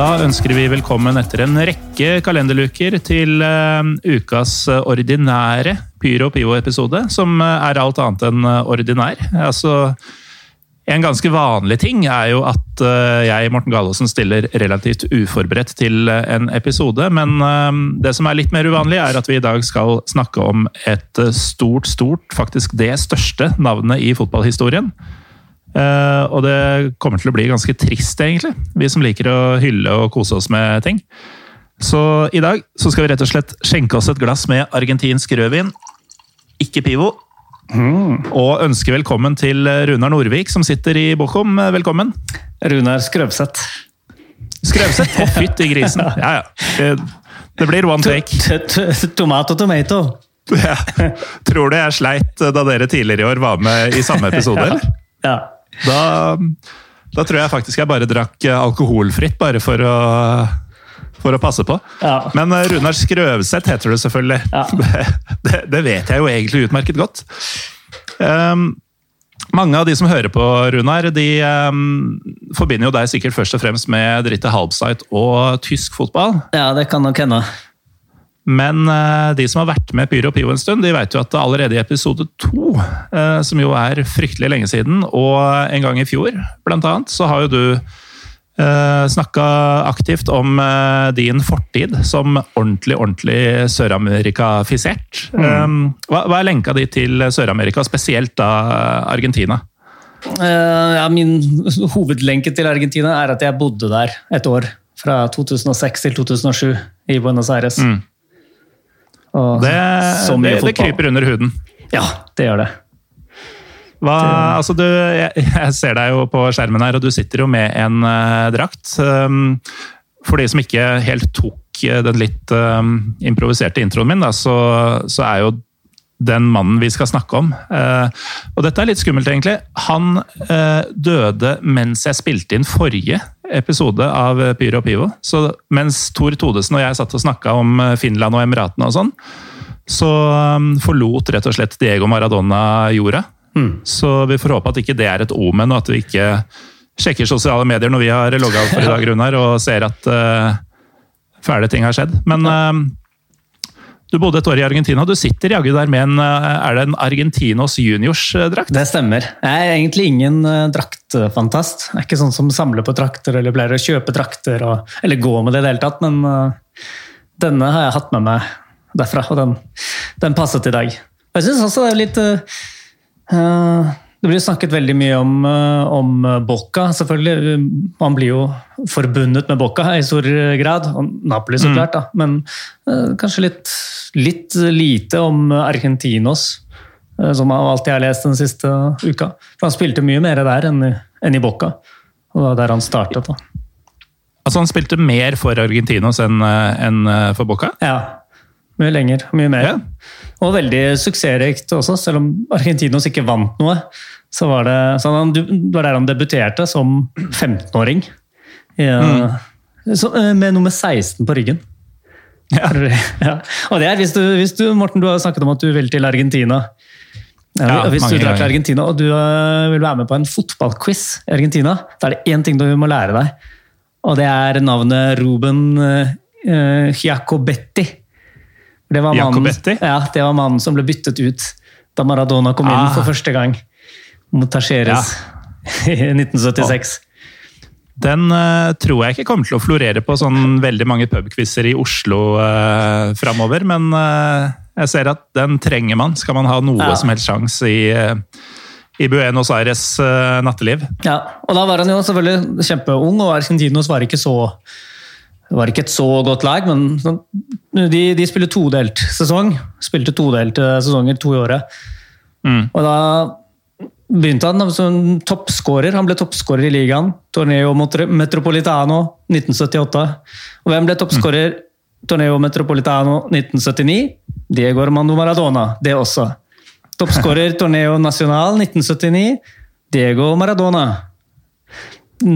Da ønsker vi velkommen etter en rekke kalenderluker til eh, ukas ordinære Pyro Pivo-episode, som eh, er alt annet enn eh, ordinær. Altså, en ganske vanlig ting er jo at jeg, Morten Galaasen, stiller relativt uforberedt til en episode, men det som er litt mer uvanlig, er at vi i dag skal snakke om et stort, stort, faktisk det største navnet i fotballhistorien. Eh, og det kommer til å bli ganske trist, egentlig. Vi som liker å hylle og kose oss med ting. Så i dag så skal vi rett og slett skjenke oss et glass med argentinsk rødvin. Ikke Pivo. Og ønske velkommen til Runar Norvik, som sitter i Bochum. Velkommen. Runar Skrøvseth. Skrøvseth? Å, fytti grisen. Ja, ja. Det, det blir one take. T- t- Tomato tomato. Ja. Tror du jeg sleit da dere tidligere i år var med i samme episode, eller? Ja. Da, da tror jeg faktisk jeg bare drakk eh, alkoholfritt, bare for å, for å passe på. Ja. Men eh, Runar Skrøvseth heter det selvfølgelig. Ja. Det, det vet jeg jo egentlig utmerket godt. Um, mange av de som hører på, Runar, de um, forbinder jo deg sikkert først og fremst med Dritte Halbsite og tysk fotball. ja, det kan nok hende. Men eh, de som har vært med Pyro og Pivo en stund, de vet jo at allerede i episode to, eh, som jo er fryktelig lenge siden, og en gang i fjor blant annet, så har jo du uh, snakka aktivt om eh, din fortid som ordentlig, ordentlig søramerikafisert. Um, hva, hva er lenka di til Sør-Amerika, spesielt da Argentina? Eh, ja, min hovedlenke til Argentina er at jeg bodde der et år. Fra 2006 til 2007 i Buenos Aires. Mm. Og Det, så mye det, det kryper under huden. Ja, det gjør det. Hva, altså du, jeg, jeg ser deg jo på skjermen her, og du sitter jo med en uh, drakt. Um, for de som ikke helt tok uh, den litt uh, improviserte introen min, da, så, så er jo den mannen vi skal snakke om. eh, og dette er litt skummelt, egentlig. Han døde mens jeg spilte inn forrige episode av Pyro og Pivo. Så mens Tor Todesen og jeg satt og snakka om eh, Finland og Emiratene og sånn, så um, forlot rett og slett Diego Maradona jorda. Så vi får håpe at ikke det er et omen, og at vi ikke sjekker sosiale medier når vi har logga opp for i dag, Runar, og ser at uh, fæle ting har skjedd. Men uh, du bodde et år i Argentina. Du sitter jaggu der med en uh, Er det en Argentinos juniors-drakt? Det stemmer. Jeg er egentlig ingen uh, draktfantast. Jeg er ikke sånn som samler på drakter eller pleier å kjøpe drakter og, eller gå med det i det hele tatt, men uh, denne har jeg hatt med meg derfra, og den, den passet i dag. Jeg syns også det er litt uh, Det blir snakket veldig mye om, om Boca, selvfølgelig. Man blir jo forbundet med Boca i stor grad, og Napoli så klart, da. men uh, kanskje litt, litt lite om Argentinos eh, som av alt jeg har lest den siste uka. For han spilte mye mer der enn i, enn i Boca. Og det var der han startet. da. Altså Han spilte mer for Argentinos enn en uh, for Boca? Ja, mye lenger, mye mer. Ja. Og veldig suksessrikt også, selv om Argentinos ikke vant noe. Så var det, så han, det var der han debuterte som 15-åring. Ja, eh, med nummer 16 på ryggen. Ja. Ja. Og det er, hvis du, hvis du, Morten, du har snakket om at du vil til Argentina. Ja, Ja, hvis du drar til. Argentina og du øh, vil være med på en fotballquiz i Argentina, da er det én ting du må lære deg. Og det er navnet Ruben uh, Giacobetti. Det var, mannen, ja, det var mannen som ble byttet ut da Maradona kom inn Ah. for første gang mot Tacheres i 1976. Den uh, tror jeg ikke kommer til å florere på sånn veldig mange pubquizer i Oslo uh, framover, men uh, jeg ser at den trenger man. Skal man ha noe Ja. som helst sjanse i, i Buenos Aires uh, natteliv. Ja, og da var han jo selvfølgelig kjempeung, og Argentinos var ikke så var ikke et så godt lag, men de, de spiller todelt sesong. Spilte todelte sesonger to i året. Mm. Og da begynte han som toppskårer. Han ble toppskårer i ligaen. Torneo Metropolitano 1978. Og hvem ble toppskårer? Mm. Torneo Metropolitano 1979. Diego Armando Maradona, det også. Toppskårer Torneo Nacional 1979. Diego Maradona.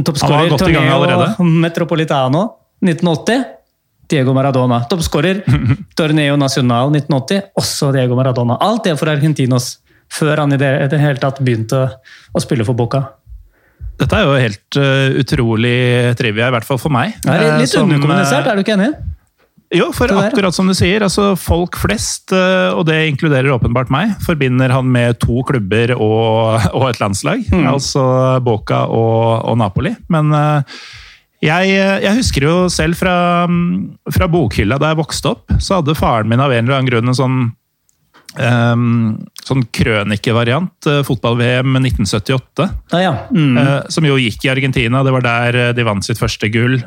Toppskårer Torneo Metropolitano 1980. Diego Maradona. Toppskårer Torneo Nacional 1980. Også Diego Maradona. Alt det for Argentinos før han i det, det hele tatt begynte å spille for Boca. Dette er jo helt uh, utrolig trivia, i hvert fall for meg. Det er litt som, underkommunisert, er du ikke enig? Jo, for akkurat som du sier, altså folk flest, og det inkluderer åpenbart meg, forbinder han med to klubber og, og et landslag. Mm. Altså Boca og, og Napoli. Men jeg, jeg, husker jo selv fra, fra bokhylla da jeg vokste opp, så hadde faren min av en eller annen grunn en sånn Um, sånn krønikevariant. Uh, Fotball-VM 1978. Ah, ja. mm. uh, som jo gikk i Argentina. Det var der uh, de vant sitt første gull.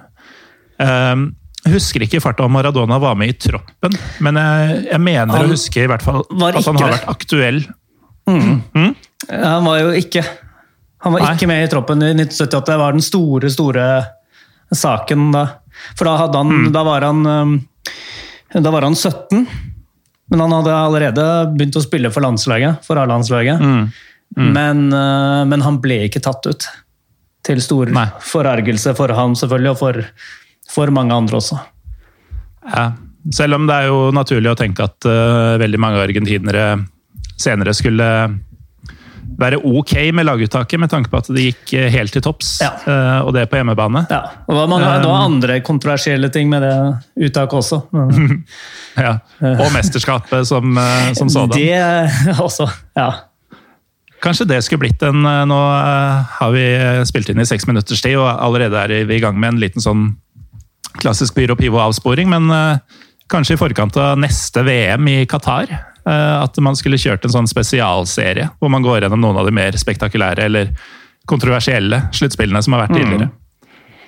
Um, husker ikke farta om Maradona var med i troppen, men jeg, jeg mener han å huske i hvert fall at han har vært aktuell. Mm. Mm. Han var jo ikke Han var Nei. ikke med i troppen i 1978. Det var den store, store saken da. For da, han, mm. da var han Da var han 17. Men han hadde allerede begynt å spille for landslaget, for A-landslaget. Mm. Mm. Men, uh, men, han ble ikke tatt ut. Til stor Nei. forargelse for ham selvfølgelig, og for, for, mange andre også. Ja. Selv om det er jo naturlig å tenke at uh, veldig mange argentinere senere skulle være ok med laguttaket, med tanke på at det gikk eh, helt til topps, ja. og det på hjemmebane. Ja, og det var, mange, det var andre kontroversielle ting med det uttaket også. ja, Og mesterskapet som, eh, som sådan. Det også, ja. Kanskje det skulle blitt en Nå har vi spilt inn i seks minutters tid, og allerede er vi i gang med en liten sånn klassisk Pyro Pivo-avsporing, men kanskje i forkant av neste VM i Qatar Eh, at man skulle kjørt en sånn spesialserie hvor man går gjennom noen av de mer spektakulære eller kontroversielle sluttspillene som har vært mm. tidligere. Mm.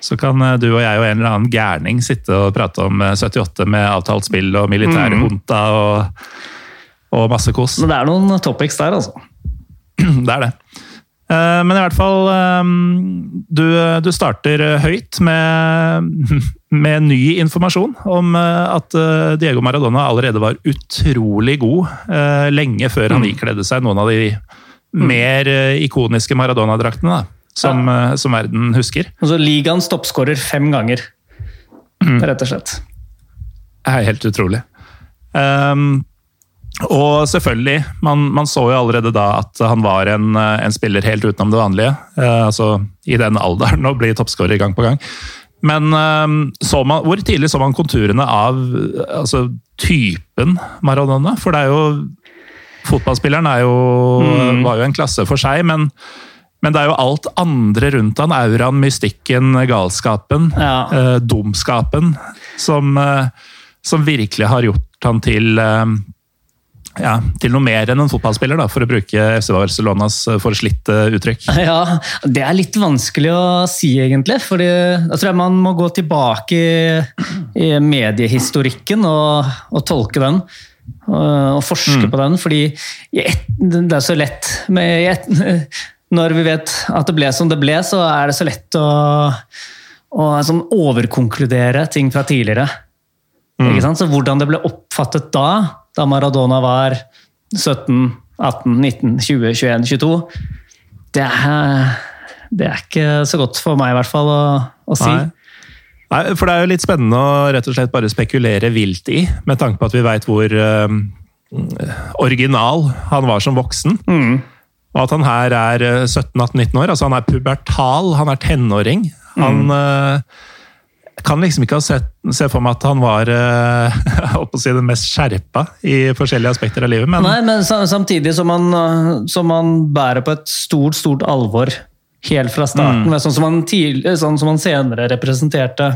Så kan eh, du og jeg og en eller annen gærning sitte og prate om 78 eh, med avtalt spill og militære mm. hunta og, og masse kos. Men det er noen topics der, altså. Det er det. Eh, men i hvert fall eh, du, du starter høyt med, med, ny informasjon om eh, at Diego Maradona allerede var utrolig god lenge før han mm. ikledde seg noen av de mm. mer ikoniske Maradona-draktene som, ja. som, verden husker. Altså Ligaens toppskårer fem ganger, mm. rett og slett. Det er helt utrolig. Um, og selvfølgelig, man, man, så jo allerede da at han var en, en spiller helt utenom det vanlige. Eh, altså i den alderen å bli toppskårer gang på gang. Men eh, så man, hvor tidlig så man konturene av altså, typen Maradona? For det er jo Fotballspilleren er jo, mm. var jo en klasse for seg, men, men det er jo alt andre rundt han. Auraen, mystikken, galskapen, ja. eh, dumskapen, som, eh, som, virkelig har gjort han til eh, ja, til noe mer enn en fotballspiller, da, for å bruke FC Barcelonas eh, forslitte uttrykk? Ja, Det er litt vanskelig å si, egentlig. fordi Da tror jeg man må gå tilbake i, i mediehistorikken og, og, tolke den. Og, og forske mm. på den, fordi det er så lett med, Når vi vet at det ble som det ble, så er det så lett å, å sånn overkonkludere ting fra tidligere. Mm. Så Hvordan det ble oppfattet da, da Maradona var 17, 18, 19, 20, 21, 22 Det er, det er ikke så godt for meg i hvert fall å, å si. Nei. Nei, for det er jo litt spennende å rett og slett bare spekulere vilt i, med tanke på at vi veit hvor uh, original han var som voksen. Mm. Og at han her er 17-18-19 år. altså Han er pubertal, han er tenåring. Han mm. Uh, kan liksom ikke ha sett, se for meg at han var uh, si, den mest skjerpa i forskjellige aspekter av livet. Men... Nei, men samtidig som han, eh, som han, bærer på et stort, stort alvor helt fra starten. Mm. Sånn, som han tidlig, sånn som han senere representerte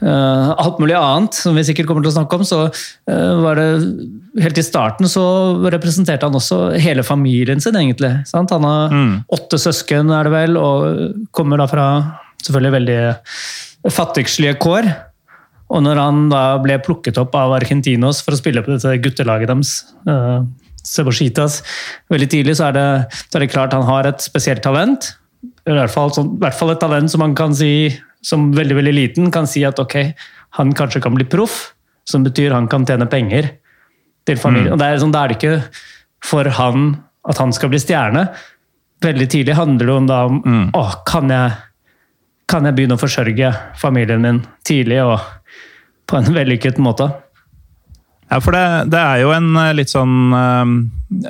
eh, alt mulig annet, som vi sikkert kommer til å snakke om, så eh, var det Helt i starten så representerte han også hele familien sin, egentlig. Sant? Han har åtte søsken, er det vel, og kommer da fra selvfølgelig veldig fattigslige kår. Og når han da ble plukket opp av Argentinos for å spille på dette guttelaget deres, uh, Cebositas, veldig tidlig, så er, det, så er det klart han har et spesielt talent. I hvert, fall, så, I hvert fall et talent som man kan si, som veldig veldig liten, kan si at ok, han kanskje kan bli proff, som betyr han kan tjene penger til familien. Og det er sånn, Da er det ikke for han at han skal bli stjerne. Veldig tidlig handler det om da om å, kan jeg, kan jeg begynne å forsørge familien min tidlig og på en vellykket måte? Ja, for det, det, er jo en eh, litt sånn eh,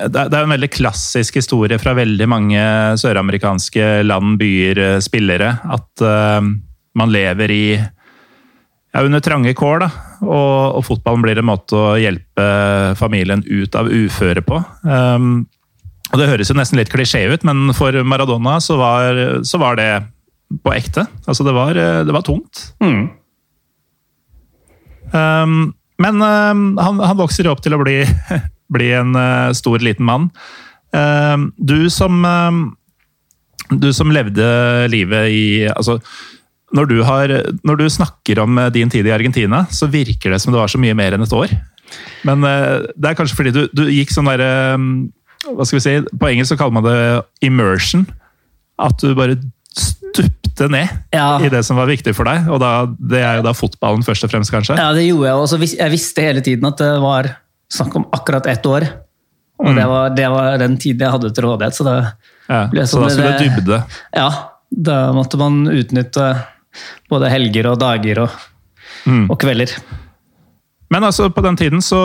Det er en veldig klassisk historie fra veldig mange søramerikanske land, byer, eh, spillere. At man lever i ja, under trange kår, da. Og, og, fotballen blir en måte å hjelpe familien ut av uføre på. Um, og Det høres jo nesten litt klisjé ut, men for Maradona så var, så var det på ekte. Altså, det var, det var tungt. Mm. Um, men um, han, han, vokser opp til å bli, bli en uh, stor, liten mann. Um, du som Du som levde livet i altså, når du, har, når du, snakker om eh, din tid i Argentina, så virker det som det var så mye mer enn et år. Men uh, det er kanskje fordi du, du gikk sånn derre Hva skal vi si På engelsk så kaller man det immersion. At du bare stupte ned ja. i det som var viktig for deg. Og da, det er jo da fotballen først og fremst, kanskje? Ja, det gjorde jeg. Også. Jeg visste hele tiden at det var snakk om akkurat ett år. Og mm. det, var, det, var, den tiden jeg hadde til rådighet. Så, det ja, så da skulle det dybde? Ja. Da måtte man utnytte både helger og dager og, mm. og kvelder. Men altså, på den tiden så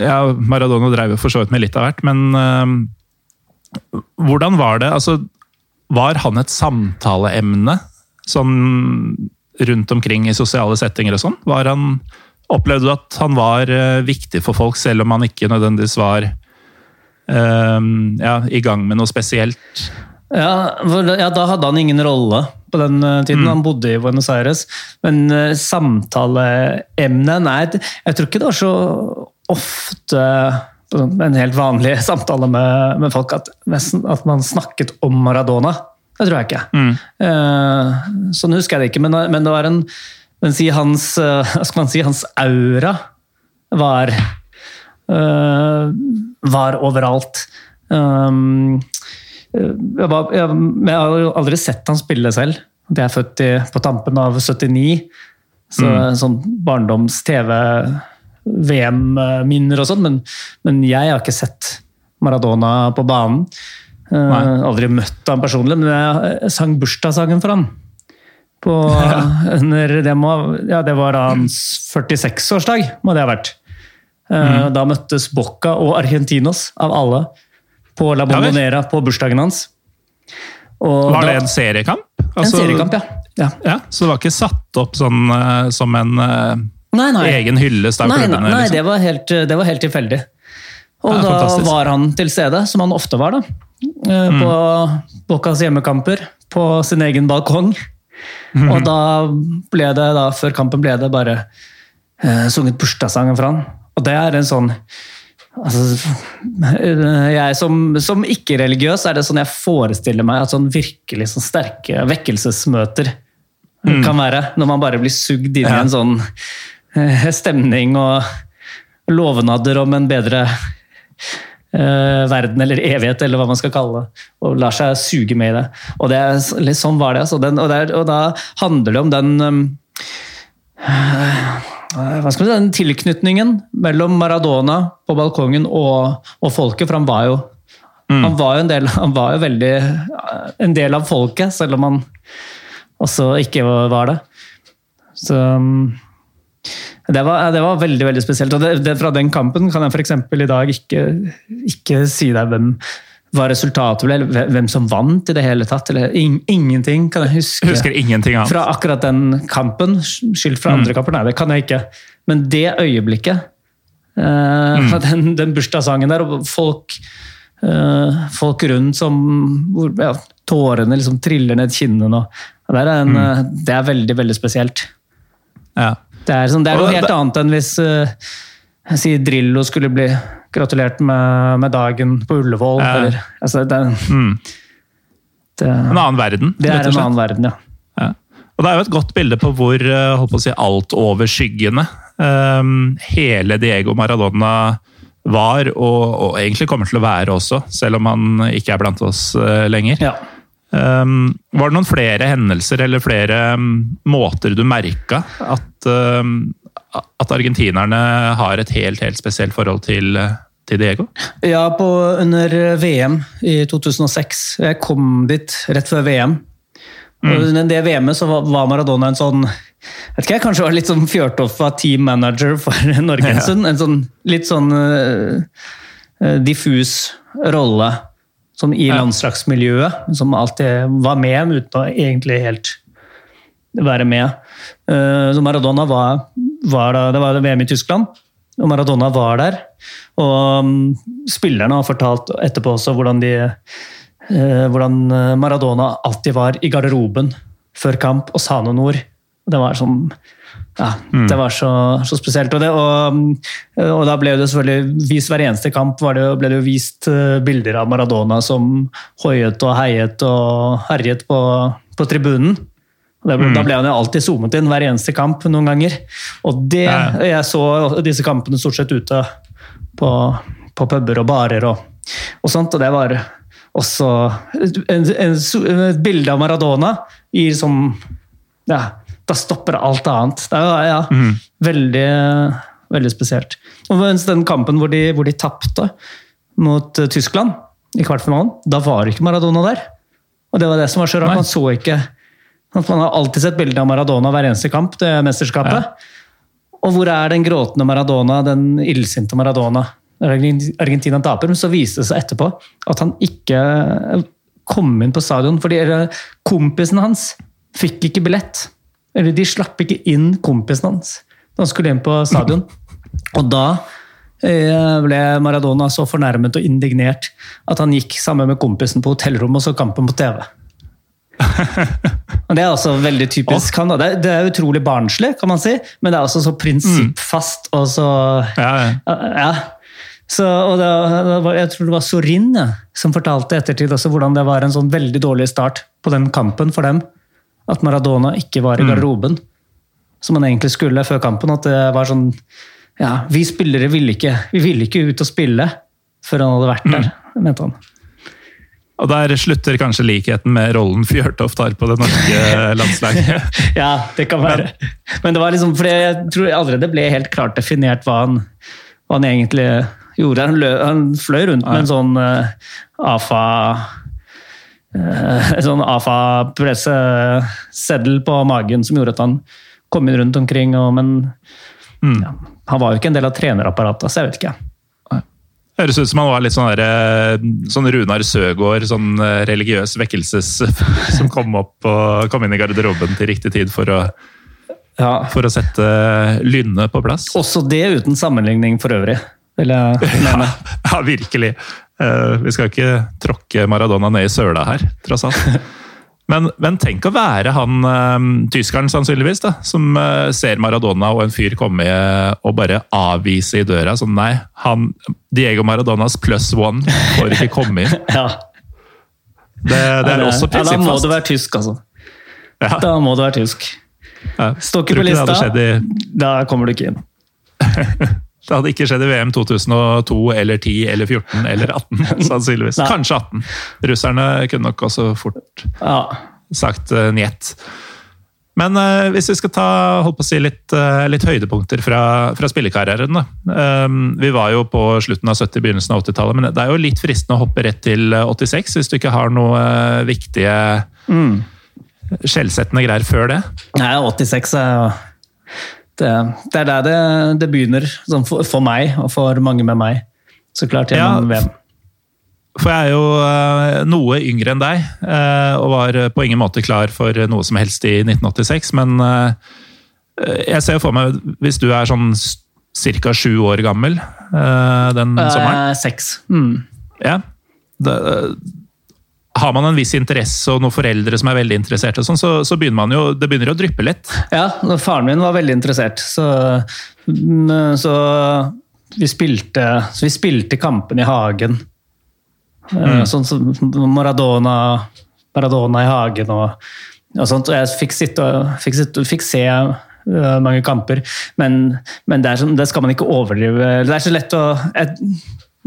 ja, Maradona drev jo for så vidt med litt av hvert, men uh, hvordan var det? Altså, var han et samtaleemne sånn rundt omkring i sosiale settinger og sånn? Var han Opplevde du at han var uh, viktig for folk, selv om han ikke nødvendigvis var um, ja, i gang med noe spesielt? Ja, for, ja, da hadde han ingen rolle på den uh, tiden. Mm. Han bodde i Buenos Aires. Men samtaleemnet Nei, jeg tror ikke det var så ofte en helt vanlig samtale med, med folk at, at, man snakket om Maradona. Det tror jeg ikke. Mm. Uh, sånn husker jeg det ikke, men, men det var en men si hans, uh, skal man si, hans aura var uh, var overalt. Um, jeg, var, jeg, jeg, har jo aldri sett han spille selv. Jeg er født i, på tampen av 79. Så mm. sånn barndoms-TV VM-minner og sånn, men, men, jeg har ikke sett Maradona på banen. Uh, aldri møtt han personlig, men jeg sang bursdagssangen for han. På, det, må, ja, det var hans 46-årsdag, må det ha vært. Uh, mm. Da møttes Bocca og Argentinos, av alle, på La Bombonera på bursdagen hans. Og var det en seriekamp? Altså, en seriekamp, ja. ja. ja. Så det var ikke satt opp sånn uh, som en nei, nei. egen hyllest av nei, klubbene? Nei, liksom. det, var helt, det, var helt, tilfeldig. Og ja, da fantastisk. var han til stede, som han ofte var, da. Eh, mm. På Boccas hjemmekamper, på sin egen balkong. Mm. Og da ble det, da, før kampen ble det bare eh, sunget bursdagssangen for han. Og det er en sånn altså, Jeg som, som ikke-religiøs er det sånn jeg forestiller meg at sånn virkelig sånn sterke vekkelsesmøter mm. kan være. Når man bare blir sugd inn ja. i en sånn Eh, stemning og lovnader om en bedre uh, verden eller evighet, eller hva man skal kalle det. Og lar seg suge med i det. Og det, litt sånn var det. Altså. Den, og, der, og, da handler det om den um, hva skal man si, den tilknytningen mellom Maradona på balkongen og, og folket, for han var jo mm. han var jo en del, han var jo veldig en del av folket, selv om han også ikke var det. Så um, det var, det var, veldig veldig spesielt. og det, det, Fra den kampen kan jeg f.eks. i dag ikke, ikke, si deg hvem hva resultatet ble, eller hvem som vant i det hele tatt. eller in, Ingenting kan jeg huske. Husker ingenting annet. Fra akkurat den kampen. skyldt fra andre mm. kamper, nei, det kan jeg ikke. Men det øyeblikket, uh, mm. den, den bursdagssangen der, og folk, uh, folk rundt som hvor, ja, Tårene liksom triller ned kinnene. Og, det, er en, mm. uh, det er veldig, veldig spesielt. Ja. Det er, sånn, det er noe helt annet enn hvis uh, jeg sier Drillo skulle bli gratulert med, med dagen på Ullevål. Ja. Eller, altså, det, Mm. det, En annen verden, det er en annen verden, ja. Ja. Og det er jo et godt bilde på hvor eh, holdt si, altoverskyggende um, hele Diego Maradona var, og, og egentlig kommer til å være også, selv om han ikke er blant oss uh, lenger. ja. Um, var det noen flere hendelser eller flere um, måter du merka at, um, at argentinerne har et helt, helt spesielt forhold til, til Diego? Ja, på, under VM i 2006. Jeg kom dit rett før VM. Og under det VM-et så var- Maradona en sånn vet ikke, jeg Kanskje var litt sånn fjørtoffa team manager for Norge en Ja. En sånn litt sånn eh, diffus rolle sånn i landslagsmiljøet, som alltid var med uten å egentlig helt være med. Eh, Så Maradona var, var da, Det var VM i Tyskland, og Maradona var der. Og mm, spillerne har fortalt etterpå også hvordan de eh, hvordan Maradona alltid var i garderoben før kamp og sa noen ord. Det var sånn ja, det var så, så spesielt. Og, det, og, og da ble det selvfølgelig vist hver eneste kamp var det, ble det jo vist eh, bilder av Maradona som hoiet og heiet og herjet på, på tribunen. Og det mm. Da ble han jo alltid zoomet inn hver eneste kamp noen ganger. Og det, jeg så disse kampene stort sett ute på, på puber og barer og, og sånt, og det var også en, en, et bilde av Maradona i som ja, da stopper alt annet. Det er ja, veldig, veldig spesielt. Og mens den kampen hvor de, hvor de tapte mot eh, Tyskland i kvartfinalen, da var ikke Maradona der. Og det var det som var så rart. Man så ikke Man har alltid sett bilde av Maradona hver eneste kamp, det mesterskapet. Og hvor er den gråtende Maradona, den illsinte Maradona? Argentina taper, men så viste det seg etterpå at han ikke kom inn på stadion fordi kompisen hans fikk ikke billett. Eller de slapp ikke inn kompisen hans da han skulle inn på stadion. Og da eh, ble Maradona så fornærmet og indignert at han gikk sammen med kompisen på hotellrommet og så kampen på TV. Det er også veldig typisk han. Det det er utrolig barnslig, kan man si, men det er også så prinsippfast og så Ja, ja. ja. Så, det, det var, jeg tror det var Sorin ja, som fortalte ettertid også hvordan det var en sånn veldig dårlig start på den kampen for dem. At Maradona ikke var i garderoben, som han egentlig skulle før kampen. At det var sånn Ja, vi spillere ville ikke, vi ville ikke ut og spille før han hadde vært der, mente han. Og der slutter kanskje likheten med rollen Fjørtoft har på det norske landslaget. Ja, det kan være. Men det var liksom, for jeg tror aldri det ble helt klart definert hva han, hva han egentlig gjorde. Han, lø, han fløy rundt med en sånn uh, AFA uh, sånn AFA-presseseddel på magen som gjorde at han kom inn rundt omkring. Og, men ja, han var jo ikke en del av trenerapparatet, så jeg vet ikke. Høres ut som han var litt sånn, der, eh, sånn Runar Søgaard, sånn eh, religiøs vekkelses som kom opp og kom inn i garderoben til riktig tid for å, Ja. for å sette lynnet på plass. Også det uten sammenligning for øvrig, vil jeg mene. Ja, virkelig. Eh, Vi skal ikke tråkke Maradona ned i søla her, tross alt. Men, men tenk å være han eh, tyskeren, sannsynligvis, da, som eh, ser Maradona og en fyr komme og bare avvise i døra. Sånn, nei, han, Diego Maradonas pluss one får ikke komme inn. Ja. Det, det er også ja, da må du være tysk, altså. Ja, Da må du være tysk. ja. Står ikke på lista, i da kommer du ikke inn. Det hadde ikke skjedd i VM 2002 eller 10 eller 14 eller 18, sannsynligvis. Nei. Kanskje 18. Russerne kunne nok også fort Ja. sagt uh, njet. Men uh, hvis vi skal ta holdt på å si litt, uh, litt høydepunkter fra, fra spillekarrieren. Da. Um, vi var jo på slutten av 70-, begynnelsen av 80-tallet, men det er jo litt fristende å hoppe rett til eh, 86, hvis du ikke har noe viktige Mm. skjellsettende greier før det. Nei, 86 er jo det, det er der det, det begynner, sånn for, for meg og for mange med meg. Så klart gjennom Ja, VM. For jeg er jo eh, noe yngre enn deg, eh, og var på ingen måte klar for noe som helst i 1986. Men eh, jeg ser for meg, hvis du er sånn ca. sju år gammel eh, den sommeren Eh, Seks. Mm. ja, det, har man en viss interesse og noen foreldre som er veldig interesserte, og sånn, så, så begynner man jo, det begynner å dryppe litt. Ja, faren min var veldig interessert, så, mm, så, vi, spilte, så vi spilte kampen i hagen. Mm. Sånn som Maradona, Maradona i hagen og, og sånt. Og jeg fikk, sitte, fikk, sitte, fikk se uh, mange kamper, men, men det, er, det, skal man ikke overdrive. Det er så lett å jeg,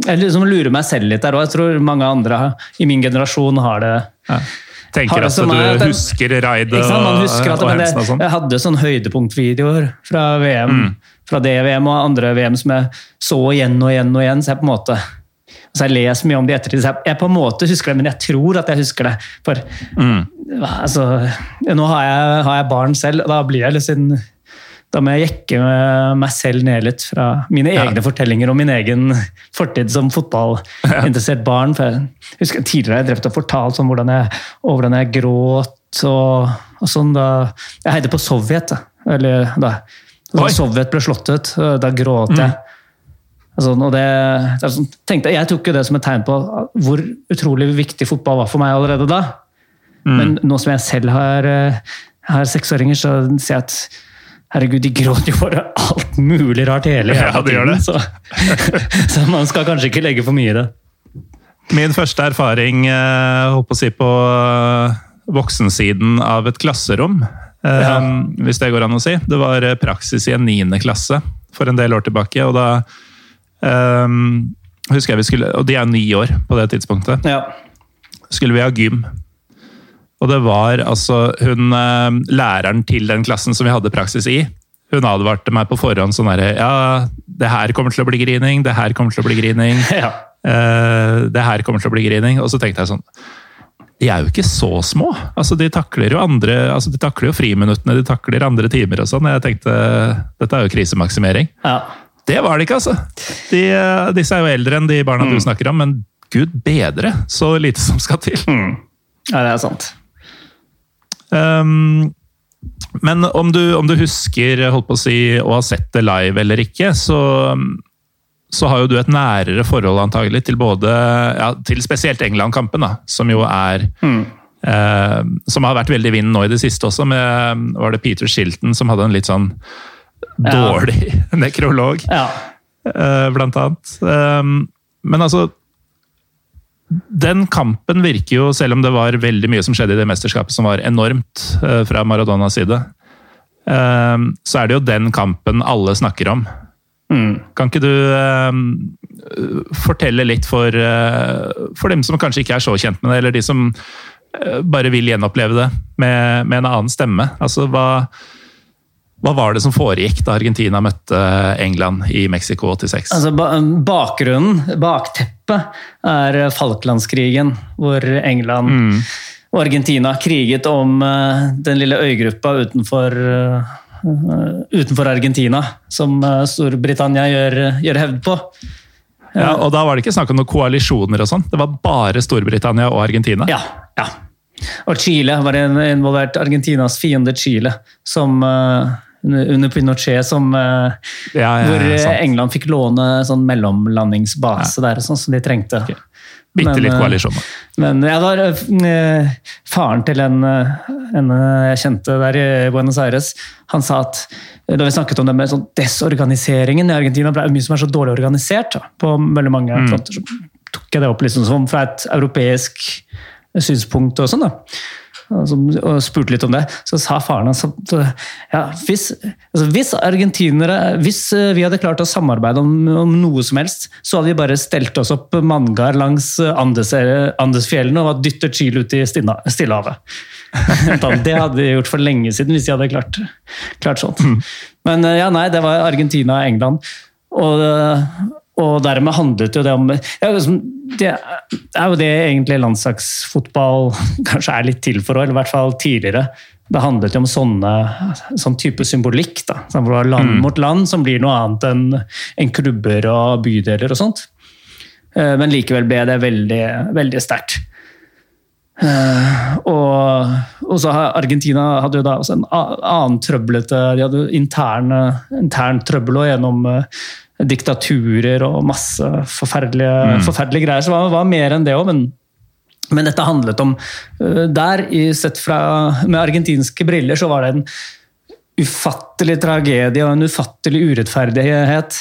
jeg liksom lurer meg selv litt der òg. Jeg tror mange andre i min generasjon har det. Ja. Tenker at du er, husker raidet og, og, og jeg, sånn. jeg hadde sånn høydepunktvideoer fra VM, mm. fra det VM og andre VM som jeg så igjen og igjen og igjen. så jeg på en måte så jeg leser mye om det i ettertid. Jeg, jeg på en måte husker det, men jeg tror at jeg husker det. For mm. altså, nå har jeg, har jeg, barn selv, og da blir jeg litt sånn da må jeg jekke meg selv ned litt fra mine egne ja. fortellinger om min egen fortid som fotballinteressert barn. For jeg husker Tidligere har jeg drevet og fortalt om hvordan jeg, hvordan jeg gråt og, og, sånn da Jeg heide på Sovjet. Eller da, da Sovjet ble slått ut. Da gråt jeg. Mm. Og det, sånn, tenkte, jeg tok det som et tegn på hvor utrolig viktig fotball var for meg allerede da. Mm. Men nå som jeg selv har, eh, har seksåringer, så ser jeg at Herregud, de gråter jo for alt mulig rart hele ja, de gjør det. Så, så, man skal kanskje ikke legge for mye i det. Min første erfaring eh, holdt å si på eh, voksensiden av et klasserom, eh, ja. hvis det går an å si. Det var praksis i en niende klasse for en del år tilbake. og da um, husker jeg vi skulle, Og de er ni år på det tidspunktet. Ja. Skulle vi ha gym. Og det var altså hun eh, læreren til den klassen som vi hadde praksis i. Hun advarte meg på forhånd sånn herre Ja, det her kommer til å bli grining, det her kommer til å bli grining. Ja. Uh, det her kommer til å bli grining. Og så tenkte jeg sånn De er jo ikke så små. Altså, de takler jo andre, altså, de takler jo friminuttene, de takler andre timer og sånn. Jeg tenkte dette er jo krisemaksimering. Ja. Det var det ikke, altså. De, eh, disse er jo eldre enn de barna mm. du snakker om, men gud bedre så lite som skal til. Mm. Ja, det er sant. Um, men om du, om du, husker holdt på å si, å ha sett det live eller ikke, så, så har jo du et nærere forhold antagelig til både ja, til spesielt England-kampen, som jo er mm. eh, Som har vært veldig i vinden nå i det siste også, med var det Peter Shilton som hadde en litt sånn dårlig ja. nekrolog, ja. eh, blant annet. Um, men altså den kampen virker jo, selv om det var veldig mye som skjedde i det mesterskapet som var enormt uh, fra Maradonas side, uh, så er det jo den kampen alle snakker om. Mm. Kan ikke du uh, fortelle litt for, for, dem som kanskje ikke er så kjent med det, eller de som bare vil gjenoppleve det med, med en annen stemme? Altså, hva, hva var det som foregikk da Argentina møtte England i Mexico 86? Altså, bakgrunnen, bakteppet, er Falklandskrigen, hvor England mm. og Argentina kriget om eh, den lille øygruppa utenfor, uh, utenfor Argentina, som Storbritannia gjør, gjør, hevd på. Ja, og Da var det ikke snakk om noen koalisjoner, og sånn, det var bare Storbritannia og Argentina? Ja, ja. Og Chile var involvert. Argentinas fiende Chile, som uh, under Pinochet, som, eh, ja, ja, hvor eh, England fikk låne sånn mellomlandingsbase der, sånn som de trengte. Okay. Bitte litt koalisjon, da. Men ja, var faren til en, en, jeg kjente der i Buenos Aires. Han sa at da vi snakket om det med sånn desorganiseringen i Argentina, det er mye som er så dårlig organisert da, på veldig mange mm. fronter, så tok jeg det opp liksom som fra et europeisk synspunkt. og sånn da og spurte litt om det, så sa faren hans at ja, hvis, altså hvis, argentinere Hvis eh, vi hadde klart å samarbeide om, om, noe som helst, så hadde vi bare stelt oss opp manngard langs Andes, Andesfjellene og dyttet Chile ut i Stillehavet. det hadde vi gjort for lenge siden hvis de hadde klart, klart sånt. Mm. Men eh, ja, nei, det var Argentina og England. Og, og dermed handlet jo det om ja, liksom, Det er jo det egentlig landslagsfotball kanskje er litt til for, eller i hvert fall tidligere. Det handlet jo om sånne, sånn type symbolikk. da, som var Land mm. mot land, som blir noe annet enn en klubber og bydeler og sånt. Eh, men likevel ble det veldig, veldig sterkt. Uh, og, og, så Argentina hadde jo da også en annen trøblete De hadde intern, intern trøbbel gjennom uh, diktaturer og masse forferdelige, mm. forferdelige greier. Så det var, var, mer enn det òg, men Men dette handlet om øh, Der, sett fra, med argentinske briller, så var det en ufattelig tragedie og en ufattelig urettferdighet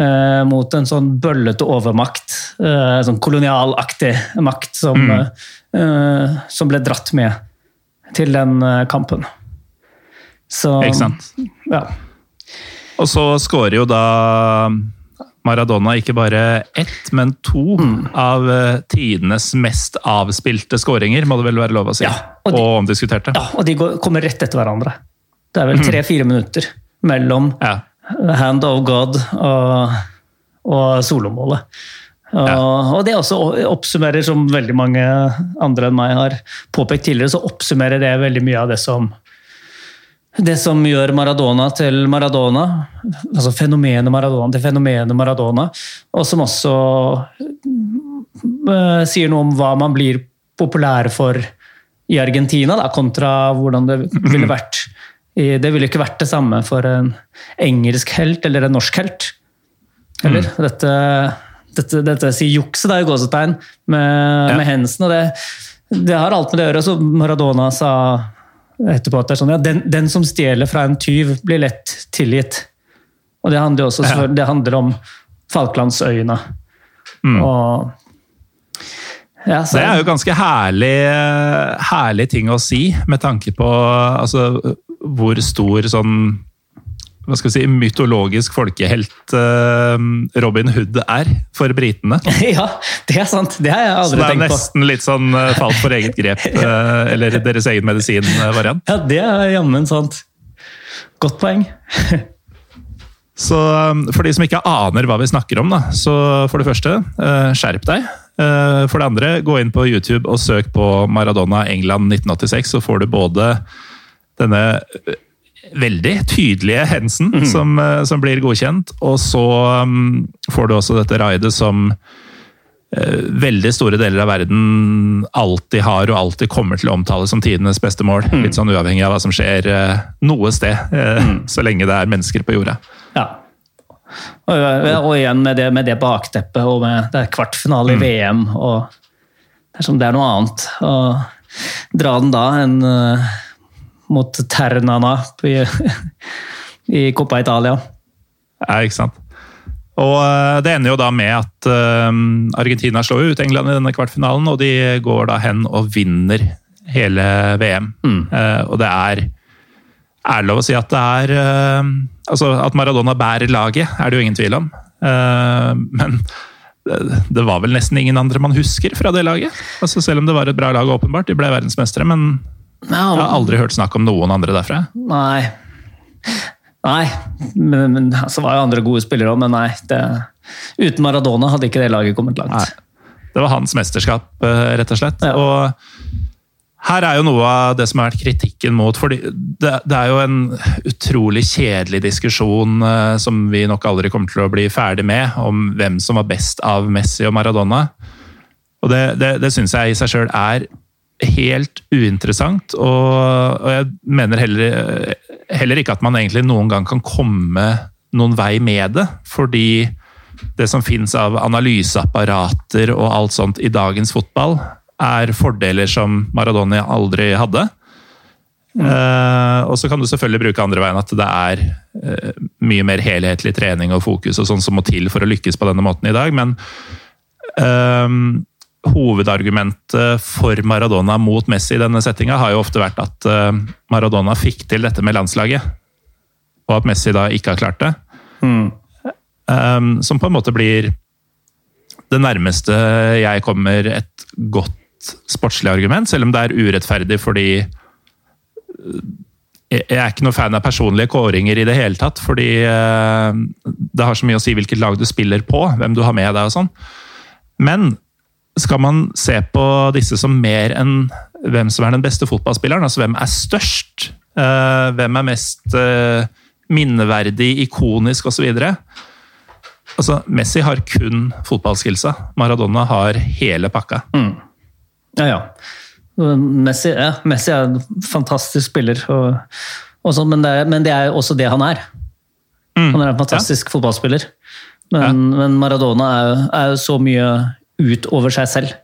eh, mot en sånn bøllete overmakt. Eh, sånn kolonialaktig makt som, eh, som ble dratt med til den eh, kampen. Så Ikke sant? Ja. Og så skårer jo da Maradona ikke bare ett, men to av eh, tidenes mest avspilte skåringer, må det vel være lov å si. Ja, og og, omdiskuterte. ja, og de går, kommer rett etter hverandre. Det er vel tre-fire minutter mellom Ja. Hand of God og, og solomålet. Og, Ja. og det også oppsummerer, som veldig mange andre enn meg har påpekt tidligere, så oppsummerer det veldig mye av det som det som gjør Maradona til Maradona, altså fenomenet Maradona til fenomenet Maradona, og som også uh, sier noe om hva man blir populær for i Argentina, da, kontra hvordan det ville vært i, Det ville ikke vært det samme for en engelsk helt eller en norsk helt. Eller? Dette, dette, dette sier jukset, er jo gåsetegn, med, Ja. med Hensen. Og det, det har alt med det å gjøre. Så Maradona sa etterpå at det er sånn, ja, den, den som stjeler fra en tyv, blir lett tilgitt. Og det handler også Ja. det handler om Falklandsøyene. Og ja, så, Det er jo ganske herlig, herlig ting å si, med tanke på altså, hvor stor sånn hva skal vi si, mytologisk folkehelt eh, Robin Hood er for britene. ja, det er sant. Det har jeg aldri tenkt på. Så det er nesten litt sånn eh, falt for eget grep, eh, eller deres egen medisin-variant. Ja, det er jammen sant. Godt poeng. Så for de som ikke aner hva vi snakker om, da, så for det første, skjerp deg. For det andre, gå inn på YouTube og søk på Maradona England 1986, så får du både denne veldig tydelige hensen som, eh, som blir godkjent, og så um, får du også dette raidet som uh, veldig store deler av verden alltid har og alltid kommer til å omtale som tidenes beste mål. Litt sånn uavhengig av hva som skjer uh, noe sted, eh, så lenge det er mennesker på jorda. Ja. Og, og igjen med det, med det bakteppet og med det er kvartfinale i VM. og Det er som det er noe annet å dra den da enn mot Ternana i, i Coppa Italia. Ja, ikke sant. Og eh, det ender jo da med at eh, Argentina slår ut England i denne kvartfinalen, og de går da hen og vinner hele VM. Mm. og det er er det lov å si at det er eh, Altså at Maradona bærer laget, er det jo ingen tvil om. Eh, men det, det var vel nesten ingen andre man husker fra det laget. Altså Selv om det var et bra lag, åpenbart. De ble verdensmestere, men jeg har aldri hørt snakk om noen andre derfra. Nei. Nei, men, men så var jo andre gode spillere òg, men nei. Det, uten Maradona hadde ikke det laget kommet langt. Nei. Det var hans mesterskap, eh, rett og slett. Ja. Og her er jo noe av det som har vært kritikken mot for det, det er jo en utrolig kjedelig diskusjon eh, som vi nok aldri kommer til å bli ferdig med, om hvem som var best av Messi og Maradona. Og det, det, det syns jeg i seg sjøl er helt uinteressant, og, og jeg mener heller, heller ikke at man egentlig noen gang kan komme noen vei med det, fordi det som finnes av analyseapparater og alt sånt i dagens fotball, er fordeler som Maradona aldri hadde. Eh, og så kan du selvfølgelig bruke andre veien, at det er uh, mye mer helhetlig trening og fokus og sånn som må til for å lykkes på denne måten i dag, men eh, hovedargumentet for Maradona mot Messi i denne settinga har jo ofte vært at eh, Maradona fikk til dette med landslaget, og at Messi da ikke har klart det. Um, som på en måte blir det nærmeste jeg kommer et godt sportslig argument, selv om det er urettferdig fordi uh, jeg er ikke noe fan av personlige kåringer i det hele tatt, fordi uh, det har så mye å si hvilket lag du spiller på, hvem du har med deg og sånn. Men skal man se på disse som mer enn hvem som er den beste fotballspilleren, altså hvem er størst, uh, hvem er mest uh, minneverdig, ikonisk osv. Altså, Messi har kun fotballskillsa. Maradona har hele pakka. Ja, ja. Messi, ja, Messi er en fantastisk spiller, og, og så, men, det er, men det er også det han er. Han er en fantastisk fotballspiller. Men, men Maradona er, er så mye utover seg selv.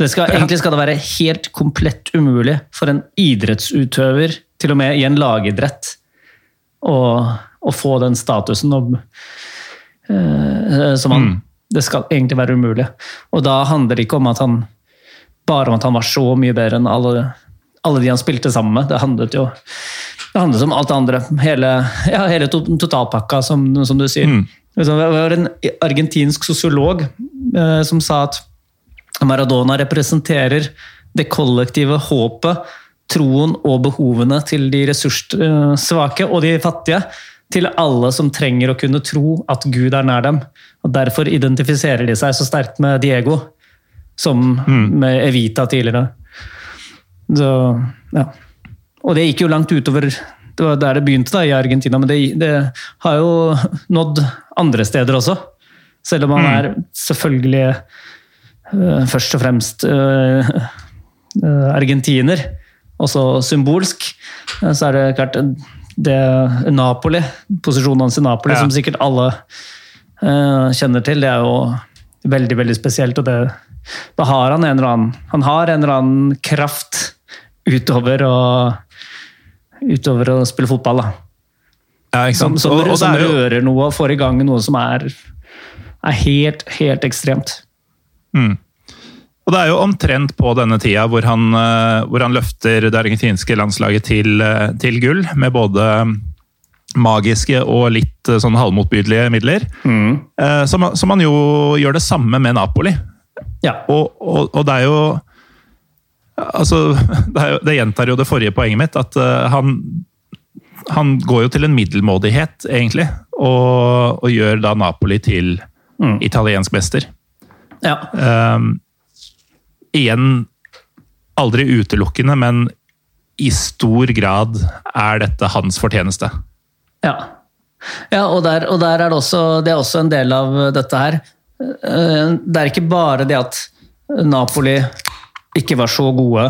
Det skal, egentlig skal det være helt komplett umulig for en idrettsutøver, til og med i en lagidrett, å, å få den statusen og, uh, som han. Det skal egentlig være umulig. Og da handler det ikke om at han bare om at han var så mye bedre enn alle, alle de han spilte sammen med. Det handlet jo det handlet om alt det andre. Hele, ja, hele totalpakka, som, som, du sier. Det var en argentinsk sosiolog eh, som sa at Maradona representerer det kollektive håpet, troen og behovene til de ressurssvake og de fattige. Til alle som trenger å kunne tro at Gud er nær dem. Og Derfor identifiserer de seg så sterkt med Diego, som med Evita tidligere. Så, ja. Og det gikk jo langt utover Det var der det begynte, da, i Argentina, men det, det har jo nådd andre steder også. Selv om han er selvfølgelig uh, først og fremst uh, uh, argentiner, også symbolsk, så er det klart det Napoli, posisjonen hans i Napoli, Ja. som sikkert alle kjenner til, det er jo veldig, veldig spesielt. og det, Da har han en eller annen Han har en eller annen kraft utover å, utover å spille fotball. da. Ja, ikke sant? som, Og- og det som er rører noe og får i gang noe som er, er helt, helt ekstremt. Og det er jo omtrent på denne tida hvor han, eh, hvor han løfter det argentinske landslaget til, eh, til gull, med både magiske og litt eh, sånn halvmotbydelige midler. Mm. Som, som han jo gjør det samme med Napoli. Ja. Og, og, og det er jo Altså, det, jo, det gjentar jo det forrige poenget mitt, at uh, han han går jo til en middelmådighet, egentlig, og, og gjør da Napoli til italiensk mester. ja. Um, igjen aldri utelukkende, men i stor grad er dette hans fortjeneste. Ja, ja og, der, og der er det også, det er også en del av dette her. Eh, Det er ikke bare det at Napoli ikke var så gode,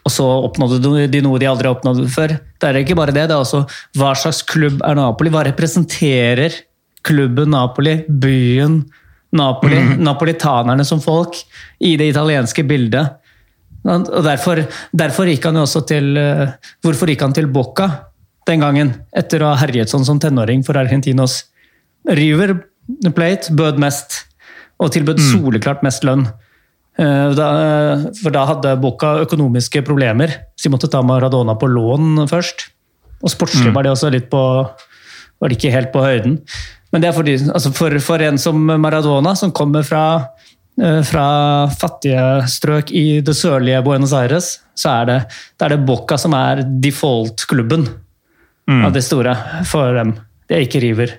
og så oppnådde de noe de aldri har oppnådd før. Det er ikke bare det, det er også hva slags klubb er Napoli? Hva representerer klubben Napoli, byen Napoli, napolitanerne som folk, i det italienske bildet? Og derfor, derfor gikk han jo også til eh, Hvorfor gikk han til Boca den gangen? Etter å ha herjet sånn som tenåring for Argentinos. River Plate bød mest, og tilbød soleklart mest lønn. Eh, for da hadde Boca økonomiske problemer, så de måtte ta Maradona på lån først. Og sportslig var det også litt på var det ikke helt på høyden. Men det er fordi, altså for, for en som Maradona, som kommer fra, eh, fra fattige strøk i det sørlige Buenos Aires, så er det, det er det Boca som er default-klubben av det store for dem. Det er ikke River.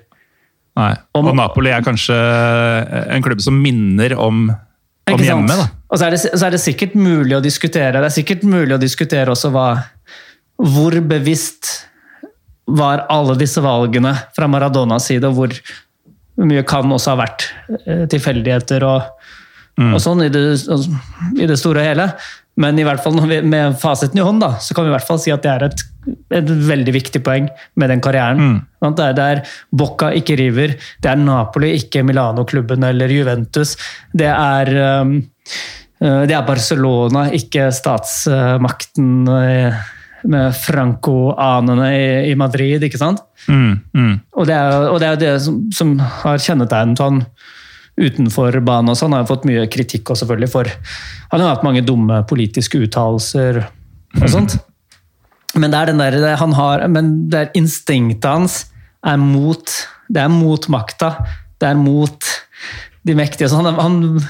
Nei. Og, Og Napoli er kanskje en klubb som minner om, om Ikke sant? hjemme. da. Og så er, det, så er det sikkert mulig å diskutere Det er sikkert mulig å diskutere også hva Hvor bevisst var alle disse valgene fra Maradonas side, og hvor mye kan også ha vært eh, tilfeldigheter og, og sånn i det, i det store og hele. Men i hvert fall når vi, med fasiten i hånd, da, så kan vi i hvert fall si at det er et, et veldig viktig poeng med den karrieren. Mm. Det, er, det er Bocca, ikke River. Det er Napoli, ikke Milano-klubben eller Juventus. Det er, um, eh, det er Barcelona, ikke statsmakten eh, med Franco-anene i Madrid, ikke sant? Mm, mm. Og det er og det, er det som, som har kjennetegnet han utenfor banen også. Han har jo fått mye kritikk også, selvfølgelig, for han har hatt mange dumme politiske uttalelser og sånt. Men det er den der, han har, men det er instinktet hans er mot Det er mot makta. Det er mot de mektige. Så han, han,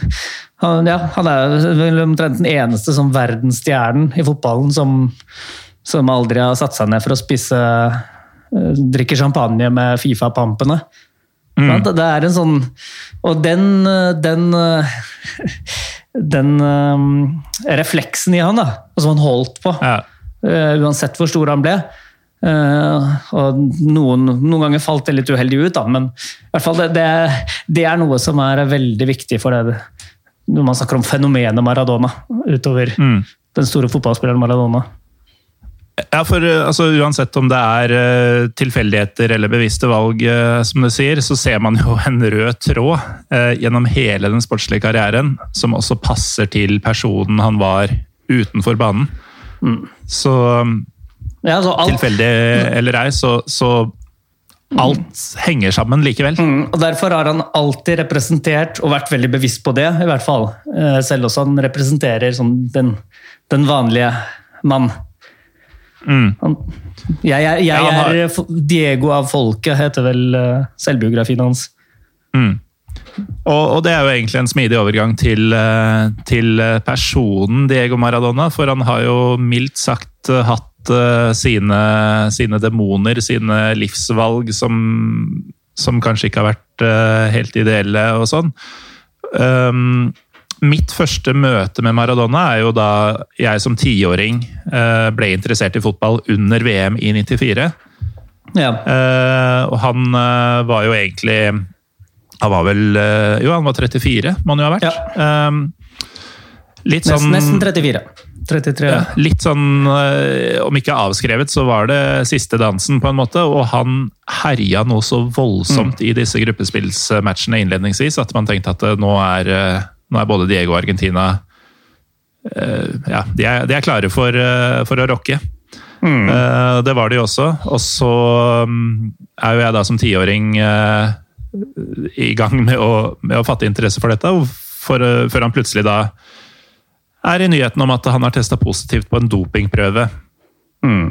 han, ja, han er vel omtrent den eneste som verdensstjernen i fotballen som, som aldri har satt seg ned for å spise Drikker Drikke champagne med Fifa-pampene. Sant? Det er en sånn Og den, den Den um, refleksen i han, da, som han holdt på, Ja. uh, uansett hvor stor han ble. uh, og noen, noen ganger falt det litt uheldig ut, da, men i hvert fall det, det, det er noe som er veldig viktig for det når man snakker om fenomenet Maradona utover den store fotballspilleren Maradona. Ja, for uh, altså, Uansett om det er uh, tilfeldigheter eller bevisste valg, uh, som du sier, så ser man jo en rød tråd gjennom hele den sportslige karrieren, som også passer til personen han var utenfor banen. Mm. Så, ja, så alt... tilfeldig eller ei, så, så alt henger sammen likevel. Mm, og Derfor har han alltid representert, og vært veldig bevisst på det, i hvert fall. Selv også han representerer sånn, den, den vanlige mann. Mm. Han, jeg, jeg, jeg ja, har... er Diego av folket, heter vel uh, selvbiografien hans. Mm. Og, og, det er jo egentlig en smidig overgang til, uh, til, personen Diego Maradona, for han har jo mildt sagt uh, hatt sine, sine, demoner, sine livsvalg, som, som kanskje ikke har vært helt ideelle og sånn. Um, Mitt første møte med Maradona er jo da jeg som tiåring eh, ble interessert i fotball under VM i 94. Ja. Eh, og han eh, var jo egentlig Han var vel Jo, han var 34, må han jo ha vært. Ja. Litt sånn Nesten 34. 33. Ja, litt sånn, om ikke avskrevet, så var det siste dansen, på en måte. Og han herja noe så voldsomt mm. i disse gruppespillsmatchene innledningsvis at man tenkte at nå er nå er både Diego og Argentina uh, ja, de er, de er, klare for, uh, for å rocke. Mm. Uh, det var de også. Og så um, er jo jeg da som tiåring i gang med å, med å, fatte interesse for dette, for, før han plutselig da er i nyheten om at han har testa positivt på en dopingprøve. Mm.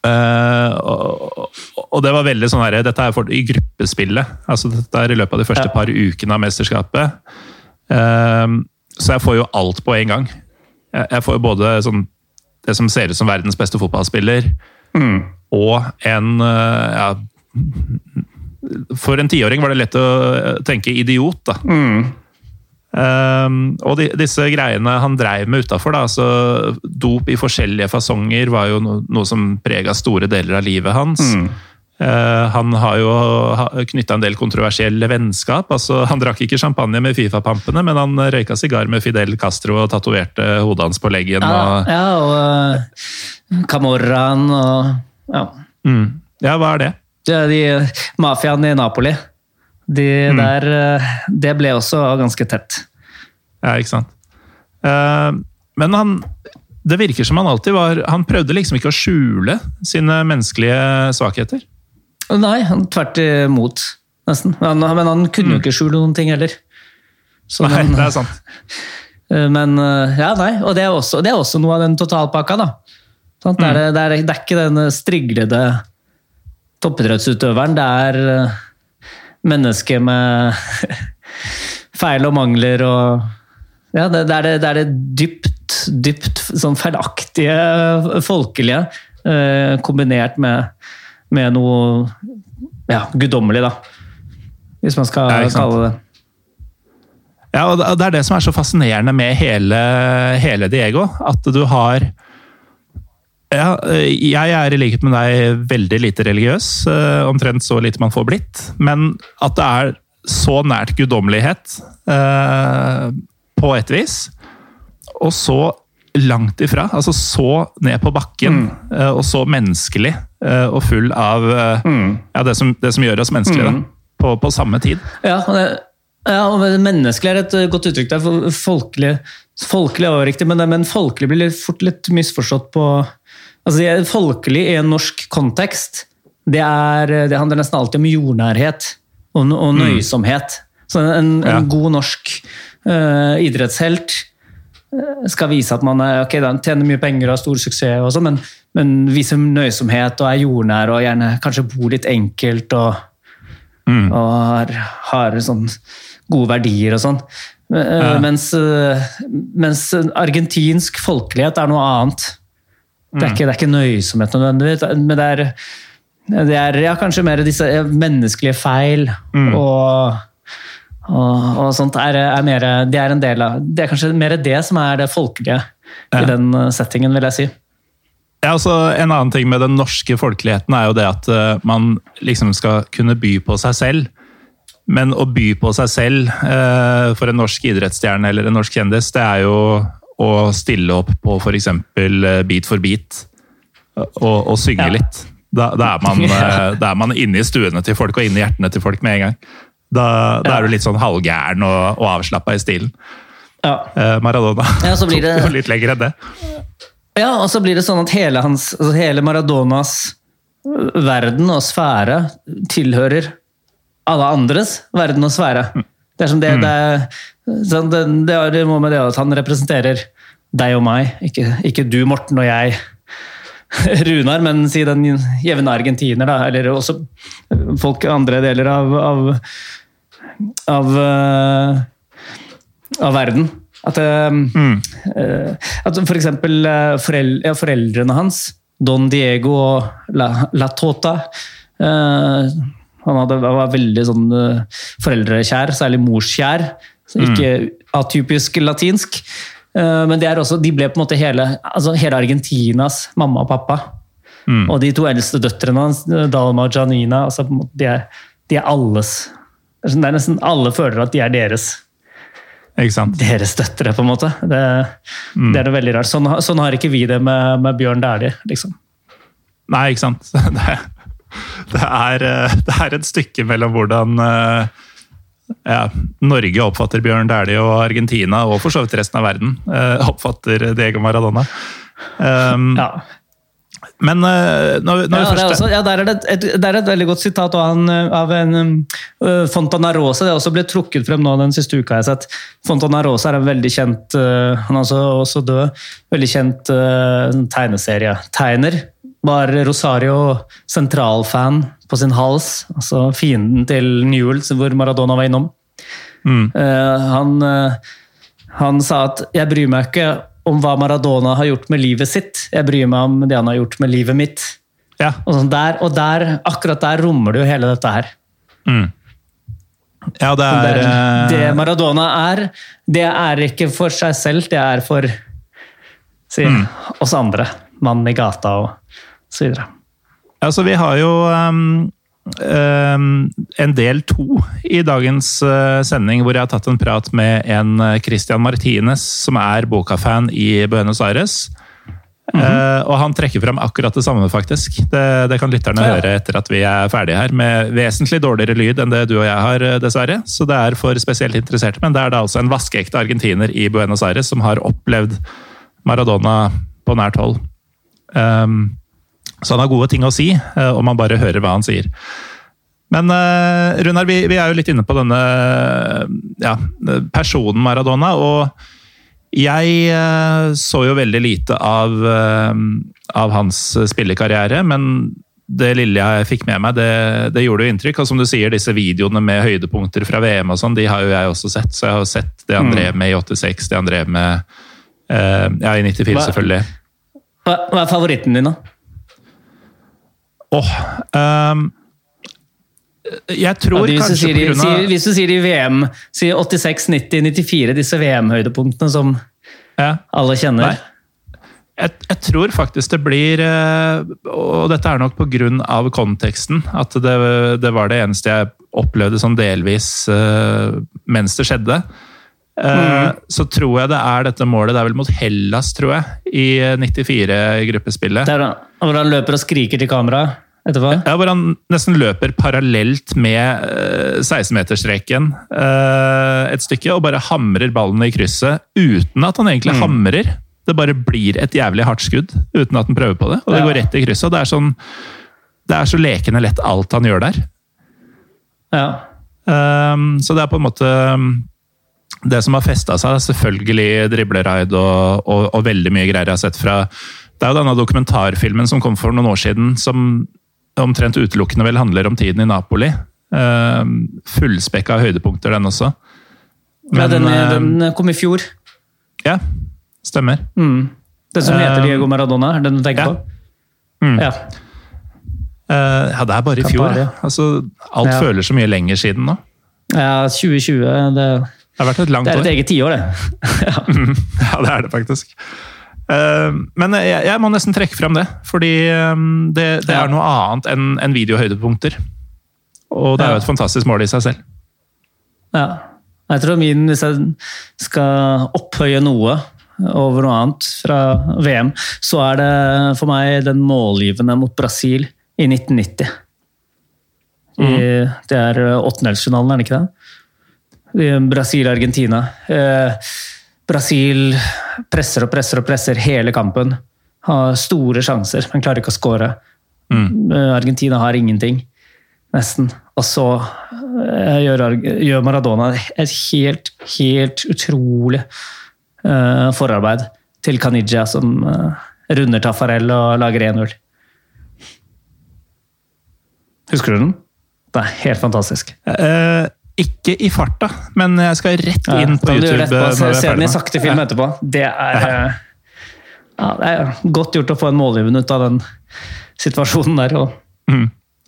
Uh, og, og, det var veldig sånn her, Dette er for, i gruppespillet. altså Dette er i løpet av de første par ukene av mesterskapet. Ehm, så jeg får jo alt på en gang. Jeg får jo både sånn, det som ser ut som verdens beste fotballspiller, mm. og en eh, ja, For en tiåring var det lett å tenke idiot, da. Mm. Um, og de, disse greiene han dreiv med utafor, altså dop i forskjellige fasonger, var jo no, noe som prega store deler av livet hans. Mm. Eh, han har jo knytta en del kontroversielle vennskap. altså Han drakk ikke champagne med Fifa-pampene, men han røyka sigar med Fidel Castro og tatoverte hodet hans på leggen. Ja, og, ja, og uh, Camorraen og ja. Mm. ja, hva er det? Det er de Mafiaen i Napoli. De mm. der uh, Det ble også ganske tett. Ja, ikke sant. Men han det virker som han alltid var Han prøvde liksom ikke å skjule sine menneskelige svakheter. Nei, tvert imot, nesten. Men, men han kunne jo mm. ikke skjule noen ting heller. Så, nei, han, det er sant. Eh, men eh, ja, nei, og det er også, det er også noe av den totalpakka, da. Sånn, det, er, mm. det, er, det, er, ikke den striglede toppidrettsutøveren. Det er eh, mennesket med feil og mangler og Ja, det, det, er, det, er det dypt, dypt sånn feilaktige folkelige kombinert med med noe ja, guddommelig, da. Hvis man skal ja, kalle det Ja, og det er det som er så fascinerende med hele, hele Diego. At du har ja, jeg er i likhet med deg veldig lite religiøs. Eh, omtrent så lite man får blitt. Men at det er så nært guddommelighet eh, på et vis. Og så langt ifra. Altså så ned på bakken, mm. Eh, og så menneskelig og full av eh, mm. ja, det, som, det, som, gjør oss menneskelige, mm. på, på, samme tid. Ja, det, ja, og menneskelig er et godt uttrykk der. Folkelig, folkelig er riktig, men, men, folkelig blir fort litt misforstått på altså Folkelig i en norsk kontekst, det, er, det handler nesten alltid om jordnærhet og, og mm. nøysomhet. Så en, en ja. god norsk uh, idrettshelt skal vise at man er, okay, tjener mye penger og har stor suksess, også, men, men, viser nøysomhet og er jordnær og gjerne kanskje bor litt enkelt og, mm. og har, har sånn gode verdier og sånn. Ja. Mens, mens, argentinsk folkelighet er noe annet. Det er, mm. ikke, det er ikke nøysomhet nødvendigvis, men det er, det er ja, kanskje mer disse menneskelige feil mm. og og, og sånt er, er mer, det er en del av Det er kanskje mer det som er det folkelige ja. i den eh, settingen, vil jeg si. Ja, altså, en annen ting med den norske folkeligheten er jo det at uh, man liksom skal kunne by på seg selv. Men å by på seg selv uh, for en norsk idrettsstjerne eller en norsk kjendis, det er jo å stille opp på f.eks. Beat for beat. og, og synge Ja. litt. Da, da, er man, uh, da er man inne i stuene til folk og inne i hjertene til folk med en gang. Da, da Ja. er du litt sånn halvgæren og, og avslappa i stilen. Ja. Eh, Maradona Ja, så blir det- tok jo litt lenger enn det. Ja, og så blir det sånn at hele, hans, altså hele Maradonas øh, verden og sfære tilhører alle andres verden og sfære. Det er som det, det, er, sånn, det, det det må med det at han representerer deg og meg, ikke, ikke du, Morten og jeg. Runar, men si den jevne argentiner, da, eller også folk i andre deler av, av, av, øh, av verden. At, mm. Eh, at for eksempel eh, forel ja, foreldrene hans, Don Diego og La, La Tota eh, Han hadde, var veldig sånn eh, foreldrekjær, særlig morskjær. så Ikke atypisk latinsk. Eh, men det er også, de ble på en måte hele, altså hele Argentinas mamma og pappa. Og de to eldste døtrene hans, Dalma og Janina, altså, de, er, de er alles. Det er sånn- det er nesten alle føler at de er deres deres døtre, på en måte. Det, det er det veldig rart. Sånn, sånn har ikke vi det med, med Bjørn Dæhlie, liksom. Nei, ikke sant. Det, det, er, eh, det er et stykke mellom hvordan eh, ja, Norge oppfatter Bjørn Dæhlie og Argentina, og for så vidt resten av verden, eh, oppfatter Diego Maradona. Um, Ja. Men eh, når, når Ja, vi det er først også, ja, der er det, et, er et veldig godt sitat av, han, eh, av en um, uh, Fontana Rosa. Det er også blitt trukket frem nå den siste uka. jeg har sett. Fontana Rosa er en veldig kjent uh, Han er også, også død. Veldig kjent uh, tegneserietegner. Var Rosario sentralfan på sin hals. Altså fienden til Newell, hvor Maradona var innom. Eh, han, eh, han sa at 'jeg bryr meg ikke om hva Maradona har gjort med livet sitt, jeg bryr meg om det han har gjort med livet mitt'. Ja, Og, sånn der, og der, akkurat der rommer du hele dette her. ja det er Det, eh, det Maradona er, det er ikke for seg selv, det er for si, Mm. oss andre. Mannen i gata og så videre. Altså, vi har jo um, en del to i dagens uh, sending, hvor jeg har tatt en prat med en uh, Christian Martinez, som er Boca-fan i Buenos Aires. Uh, og han trekker fram akkurat det samme, faktisk. Det, det kan lytterne Ja. høre etter at vi er ferdige her, med vesentlig dårligere lyd enn det du og jeg har, dessverre. Så det er for spesielt interesserte. Men det er da altså en vaskeekte argentiner i Buenos Aires som har opplevd Maradona på nært hold. Um, så han har gode ting å si, og om man bare hører hva han sier. Men eh, Runar, vi, vi er jo litt inne på denne ja, personen Maradona. Og jeg eh, så jo veldig lite av, eh, av hans spillekarriere, men det lille jeg fikk med meg, det, det gjorde jo inntrykk. Og som du sier, disse videoene med høydepunkter fra VM og sånn, de har jo jeg også sett. Så jeg har sett det han drev med i 86, det han drev med eh, ja, i 94, selvfølgelig. Hva, hva er favoritten din, da? Åh, ehm, jeg tror Ja, kanskje sier, de- grunn sier, hvis du sier de VM, sier 86, 90, 94, disse VM-høydepunktene som ja, alle kjenner. Nei. jeg, jeg tror faktisk det blir eh, Og dette er nok av konteksten. At det, det var det eneste jeg opplevde sånn delvis eh, mens det skjedde. Eh, Så tror jeg det er dette målet, det er vel mot Hellas, tror jeg, i 94-gruppespillet. Der, hvor han løper og skriker til kamera etterpå. Ja, hvor han nesten løper parallelt med eh, 16-meterstreken eh, et stykke, og bare hamrer ballen i krysset uten at han egentlig hamrer. Det bare blir et jævlig hardt skudd uten at han prøver på det, og det Ja. går rett i krysset. Det er, sånn, det er så lekende lett alt han gjør der. Ja. Um, så det er på en måte um, det som har festa seg. er Selvfølgelig dribleraid og, og, og veldig mye greier jeg har sett fra Det er jo denne dokumentarfilmen som kom for noen år siden, som omtrent utelukkende vel handler om tiden i Napoli. Uh, fullspekka høydepunkter, den også. ja den, um, den kom i fjor. ja, stemmer. Mm. Den som heter Um, Diego Maradona, er den du tenker ja. på? Mm. Ja. Uh, ja, det er bare i fjor. Campari. Altså, alt Ja. føler så mye lenger siden nå. ja, 2020 det, Det har vært et langt år. det er år. et eget tiår, det. Ja, det er det faktisk. Eh, Men jeg, jeg må nesten trekke frem det, fordi eh, det, det er noe annet enn videohøydepunkter. Og det er jo et fantastisk mål i seg selv. Ja. Jeg tror min, hvis jeg skal opphøye noe over noe annet fra VM, så er det for meg den målgivende mot Brasil i 1990. I, det er åttendelsfinalen, er det ikke det? Brasil-Argentina. Eh, Brasil presser og presser og presser hele kampen. Har store sjanser, men klarer ikke å skåre. Mm. Argentina har ingenting, nesten. Og så eh, gjør, Maradona et helt, helt utrolig eh, forarbeid til Caniggia, som eh, runder Tafarel og lager 1-0. Husker du den? Det er helt fantastisk. Eh, ikke i farta, men jeg skal rett inn på gjøre YouTube. etterpå? eh, Se, se den i sakte film Ja. etterpå. Det er, eh, ja, det er godt gjort å få en målgivende ut av den situasjonen der. Og,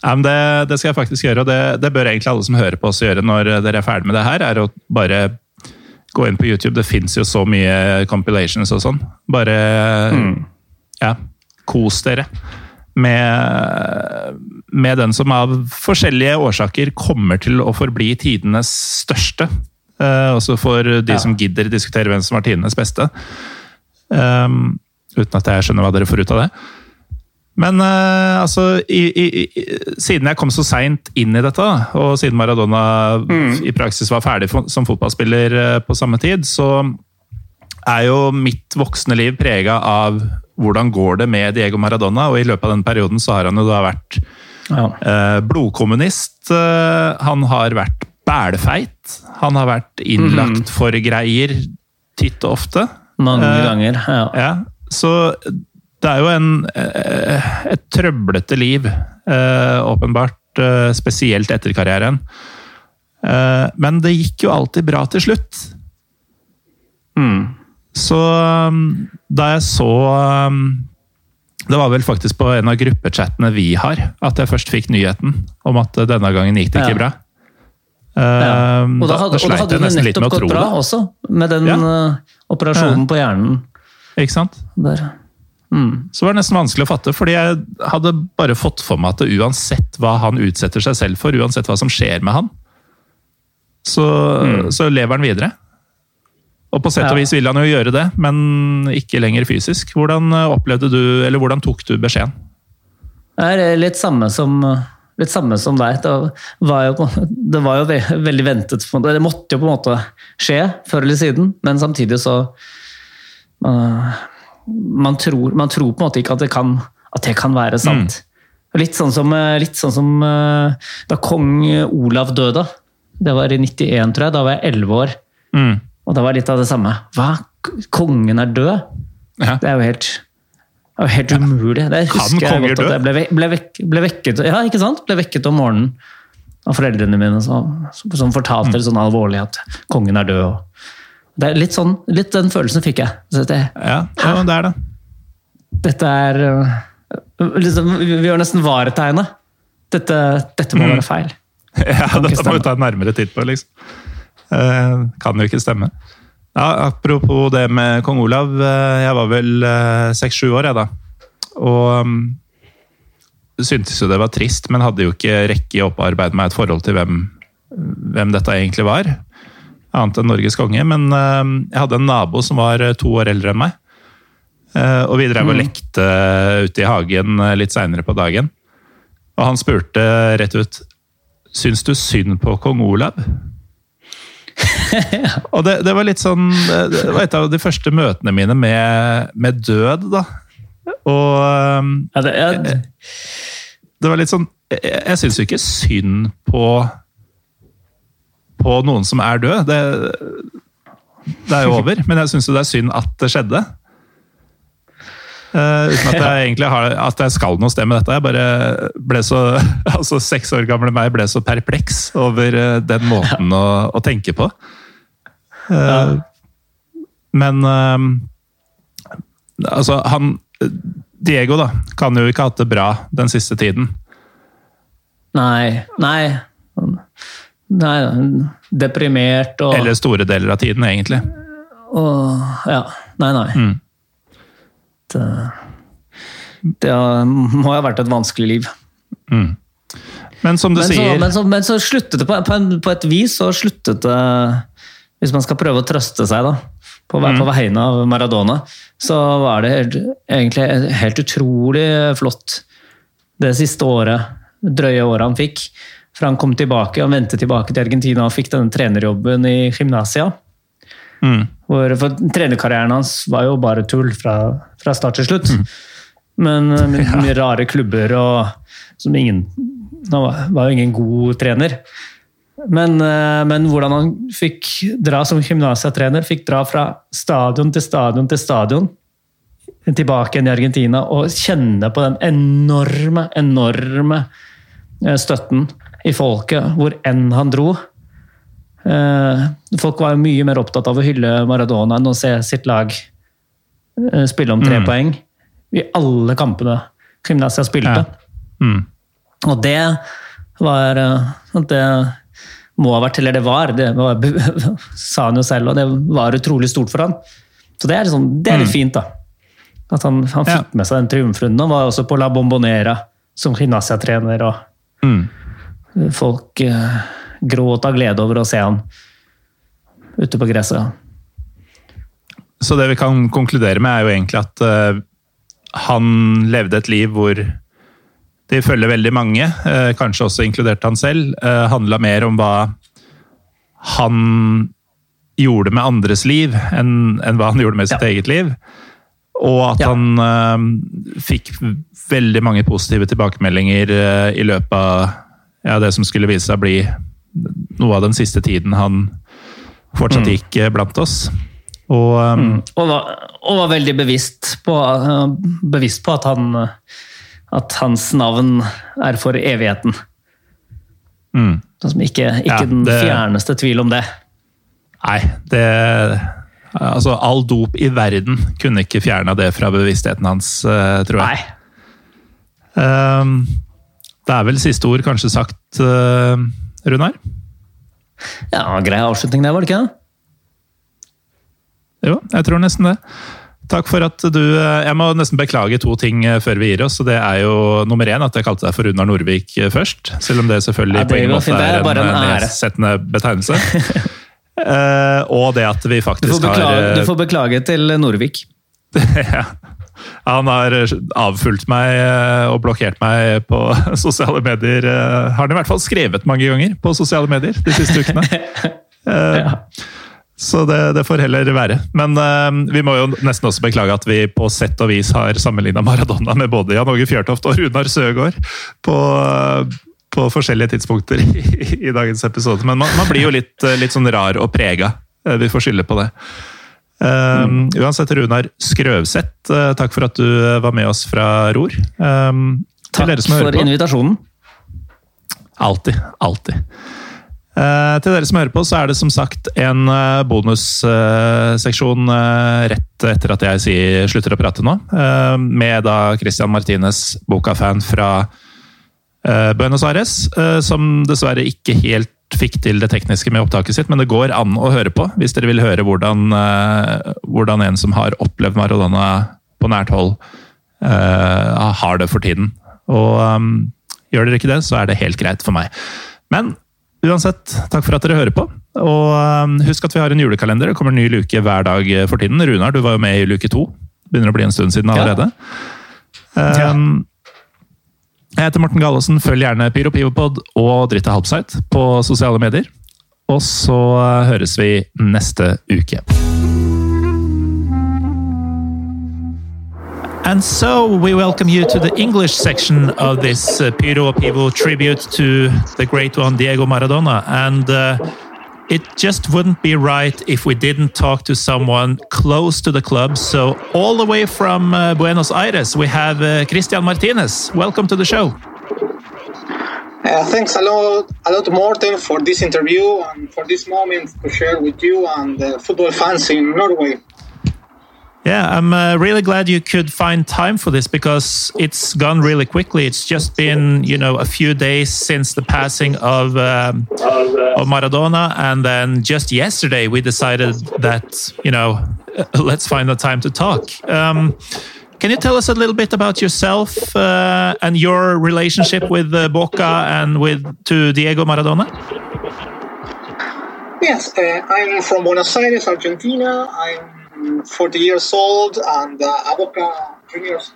Ja, men det, det skal jeg faktisk gjøre, og det, det bør egentlig alle som hører på oss gjøre når dere er ferdig med det her, er å bare gå inn på YouTube. Det fins jo så mye compilations og sånn. Bare ja, kos dere med, med den som av forskjellige årsaker kommer til å forbli tidenes største. Eh, også for de Ja. som gidder diskutere hvem som var tidenes beste. Um, uten at jeg skjønner hva dere får ut av det. Men uh, altså, i, i, i, siden jeg kom så seint inn i dette, og siden Maradona i praksis var ferdig for, som fotballspiller uh, på samme tid, så er jo mitt voksne liv prega av hvordan går det med Diego Maradona. Og i løpet av den perioden så har han jo da vært ja. eh, blodkommunist. eh, han har vært bælfeit. Han har vært innlagt for greier titt og ofte. Mange Eh, ganger. Ja. Ja, så det er jo en, eh, et trøblete liv, eh, åpenbart. Spesielt etter karrieren. Eh, Men det gikk jo alltid bra til slutt. Så um, da jeg så um, Det var vel faktisk på en av gruppechattene vi har, at jeg først fikk nyheten om at eh, denne gangen gikk det ikke Ja. bra. Ja. Um, Og da hadde, og da sleit hadde jeg nesten litt med å tro det. også, med den Ja. operasjonen operasjonen på hjernen Ikke sant? der. Så var det nesten vanskelig å fatte, fordi jeg hadde bare fått for meg at det uansett hva han utsetter seg selv for, uansett hva som skjer med han, så, så lever han videre. Og på sett og vis ville han jo gjøre det, men ikke lenger fysisk. Hvordan eh, opplevde du, eller hvordan tok du beskjeden? Det er litt samme som, litt samme som deg. Det var jo, det var jo veldig ventet. på- Det måtte jo på en måte skje før eller siden, men samtidig så uh, man, tror, man tror på en måte ikke at det kan, at det kan være sant. Litt sånn som, eh, litt sånn som eh, da kong Olav døde. Det var i 91, tror jeg. Da var jeg 11 år. Mm. Og det var litt av det samme. Hva? Kongen er død? Ja. Det er jo helt, det er jo helt umulig. Det Kan husker jeg godt at jeg ble, ble, vekk, ble vekket Ja, ikke sant? Ble vekket om morgenen av foreldrene mine som, som fortalte Mm. sånn alvorlig at kongen er død. Det er litt, sånn, litt den følelsen fikk jeg. Så det, Ja, ja men det er det. dette er øh, liksom, Vi gjør nesten varetegnet. Dette, dette må Mm. være feil. Ja, Kan Dette må vi ta en nærmere titt på, liksom. Eh, kan jo ikke stemme. Ja, apropos det med kong Olav. eh, Jeg var vel seks-sju år, jeg da. Og um, syntes jo det var trist, men hadde jo ikke rekke i å opparbeide meg et forhold til hvem, hvem dette egentlig var. Annet enn Norges konge. Men eh, jeg hadde en nabo som var eh, to år eldre enn meg. Eh, og vi drev og lekte ute i hagen eh, litt seinere på dagen. Og han spurte rett ut Syns du synd på kong Olav? og det, det var litt sånn Det var et av de første møtene mine med, med død, da. Og um, Ja, det, ja, det var litt sånn Jeg, jeg syns jo ikke synd på på noen som er død. Det, det er jo over. Men jeg syns det er synd at det skjedde. Uh, uten at jeg egentlig har, at jeg skal noe sted med dette. Jeg bare ble så altså Seks år gamle meg ble så perpleks over eh, den måten å, å tenke på. Eh, Men eh, altså, han Diego da, kan jo ikke ha hatt det bra den siste tiden. nei, nei. Nei, deprimert og Eller store deler av tiden, egentlig. og Ja. Nei, nei. Mm. Det, det må ha vært et vanskelig liv. Men som du Men så, sier men, så, men så sluttet det på, på, på et vis så sluttet det Hvis man skal prøve å trøste seg, da. på, på vegne av Maradona, så var det helt, egentlig helt utrolig flott det siste året, drøye året han fikk. For han kom tilbake, han vendte tilbake til Argentina og fikk denne trenerjobben i Gymnasia. Mm. Hvor, for trenerkarrieren hans var jo bare tull fra, fra start til slutt. Men med ja. mye rare klubber og som ingen Han var, var jo ingen god trener. Men, eh, men hvordan han fikk dra som gymnasiatrener, fikk dra fra stadion til stadion til stadion tilbake igjen i Argentina og kjenne på den enorme, enorme eh, støtten i folket hvor enn han dro. Eh, Folk var jo mye mer opptatt av å hylle Maradona enn å se sitt lag spille om tre Mm. poeng i alle kampene Gymnasia spilte. Ja. Mm. Og det var Det må ha vært, eller det var, det var, sa han jo selv, og det var utrolig stort for han. Så det er, liksom, det er litt fint, da. At han, han Ja. fikk med seg den triumfrunden. Han var også på La Bombonera som gymnasiatrener, og Mm. folk eh, gråt av glede over å se han ute på gresset. Så det vi kan konkludere med, er jo egentlig at eh, han levde et liv hvor ifølge veldig mange, eh, kanskje også inkludert han selv, uh, handla mer om hva han gjorde med andres liv, enn enn hva han gjorde med sitt Ja. eget liv. Og at Ja. han eh, fikk veldig mange positive tilbakemeldinger eh, i løpet av ja, det som skulle vise seg å bli noe av den siste tiden han fortsatt gikk eh, blant oss. Og mm. Og var, og var veldig bevisst på, eh, bevisst på at, han, eh, at hans navn er for evigheten. mm, ikke ikke Ja, den fjerneste tvil om det. Nei, det Altså, all dop i verden kunne ikke fjerna det fra bevisstheten hans, eh, tror jeg. Nei. Um, det er vel siste ord kanskje sagt, uh, Runar? Ja, Grei avslutning det, var det ikke? det? Jo, jeg tror nesten det. Takk for at du eh, Jeg må nesten beklage to ting eh, før vi gir oss. og Det er jo nummer én at jeg kalte deg for Runar Norvik eh, først. Selv om det selvfølgelig Ja, det på ingen måte er en, en nedsettende betegnelse. uh, og det at vi faktisk du beklage, har du får beklage til Norvik. ja. Han har avfulgt meg og blokkert meg på sosiale medier. Har han i hvert fall skrevet mange ganger på sosiale medier de siste ukene. Eh, Så det, det får heller være. Men uh, vi må jo nesten også beklage at vi på sett og vis har sammenligna Maradona med både Jan Åge Fjørtoft og Runar Søgaard på, på forskjellige tidspunkter i, i dagens episode. Men man, man blir jo litt, eh, litt sånn rar og prega. Eh, Vi får skylde på det. Um, uansett, Runar Skrøvseth, eh, takk for at du eh, var med oss fra Ror. Um, Takk for invitasjonen. Alltid. Alltid. Eh, til dere som hører på, så er det som sagt en uh, bonusseksjon eh, rett etter at jeg sier, slutter å prate nå. eh, med da Christian Martinez, boka-fan fra eh, Buenos Aires, eh, som dessverre ikke helt fikk til det tekniske med opptaket sitt, men det går an å høre på hvis dere vil høre hvordan, eh, hvordan en som har opplevd Maradona på nært hold, eh, har det for tiden. Og gjør dere ikke det, så er det helt greit for meg. Men uansett, takk for at dere hører på. Og um, husk at vi har en julekalender. Det kommer en ny luke hver dag for tiden. Runar, du var jo med i luke to. Begynner å bli en stund siden allerede. Um, jeg heter Morten Gallosen. Følg gjerne Pyro Pivopod og Dritta Halbsite på sosiale medier. Og så høres vi neste uke. And so we welcome you to the English section of this uh, Pyro Pivo tribute to the great one Diego Maradona. And uh, it just wouldn't be right if we didn't talk to someone close to the club. So, all the way from uh, Buenos Aires, we have uh, Christian Martinez. Welcome to the show. Uh, thanks a lot, a lot, Morten, for this interview and for this moment to share with you and football fans in Norway. Yeah, I'm uh, really glad you could find time for this because it's gone really quickly. It's just been, you know, a few days since the passing of um, of Maradona, and then just yesterday we decided that, you know, let's find the time to talk. Um, can you tell us a little bit about yourself uh, and your relationship with uh, Boca and with to Diego Maradona? Yes, uh, I'm from Buenos Aires, Argentina. I'm 40 years old and uh, a Boca Juniors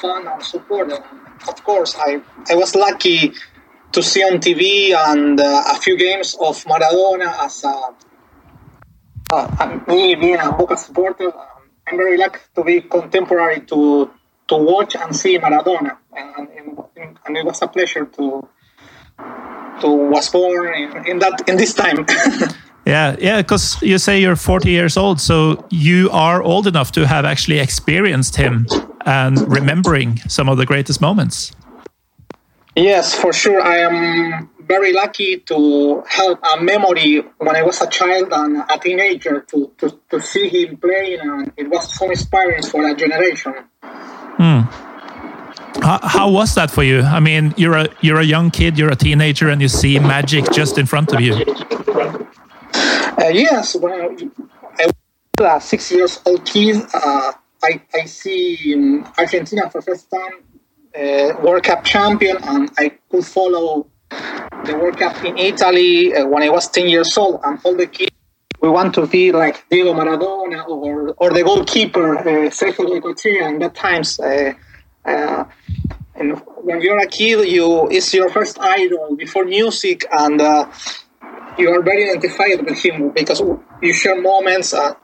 fan and supporter. Of course, I, I was lucky to see on TV and uh, a few games of Maradona as a, uh, me being a Boca supporter. Um, I'm very lucky to be contemporary to to watch and see Maradona, and, and, and it was a pleasure to to was born in, in that in this time. yeah, yeah, because you say you're 40 years old, so you are old enough to have actually experienced him and remembering some of the greatest moments. Yes, for sure. I am very lucky to have a memory when I was a child and a teenager to, to, to see him playing, and it was so inspiring for a generation. Hmm. How, how, was that for you? I mean, you're a you're a young kid, you're a teenager, and you see magic just in front of you. Uh, yes, when I, was a six years old kid, uh, I I see um, Argentina for the first time, uh, World Cup champion, and I could follow the World Cup in Italy uh, when I was ten years old, and all the kids we want to be like Diego Maradona or or the goalkeeper uh, Sergio Goycochea. And that times, uh, uh, and when you're a kid, you it's your first idol before music, and uh, you are very identified with him because you share moments uh,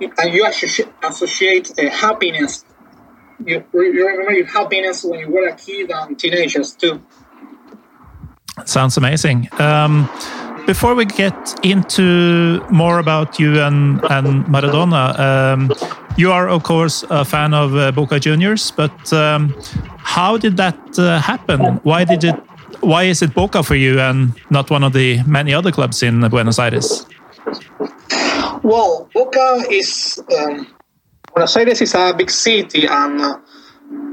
and you associate, happiness. You, you remember your happiness when you were a kid and teenagers too. Sounds amazing. Um, before we get into more about you and, and Maradona, um, you are, of course, a fan of uh, Boca Juniors, but um, how did that uh, happen? Why did it? Why is it Boca for you and not one of the many other clubs in Buenos Aires? Well, Boca is um, Buenos Aires is a big city, and uh,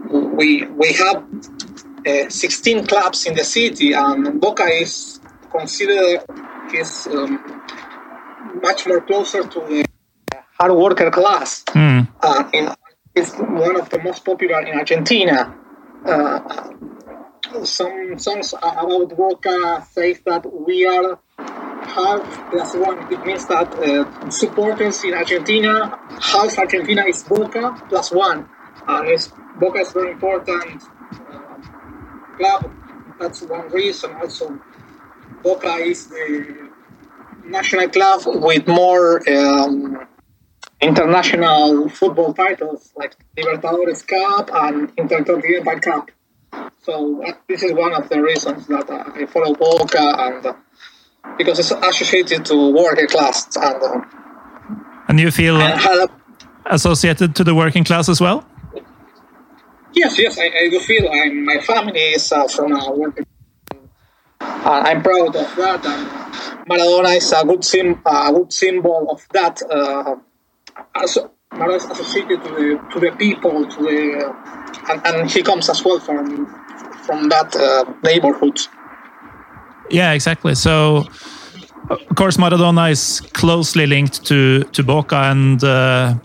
we we have uh, 16 clubs in the city, and Boca is considered is um, much more closer to the hard worker class. Mm. Uh, in, it's one of the most popular in Argentina. Uh, some songs about Boca say that we are half plus one. It means that uh, supporters in Argentina, half Argentina is Boca plus one. It's, Boca is very important uh, club. That's one reason. Also, Boca is the national club with more um, international football titles like Libertadores Cup and Intercontinental Cup. So uh, this is one of the reasons that uh, I follow Boca and uh, because it's associated to working class and. Uh, and you feel associated to the working class as well? Yes, yes, I, I do feel. I'm, my family is uh, from a working I'm proud of that. And Maradona is a good sim, a good symbol of that. Maradona is associated to the to the people, to the uh, and, and, he comes as well from from that uh, neighborhood. Yeah, exactly. So. Of course, Maradona is closely linked to to Boca, and uh,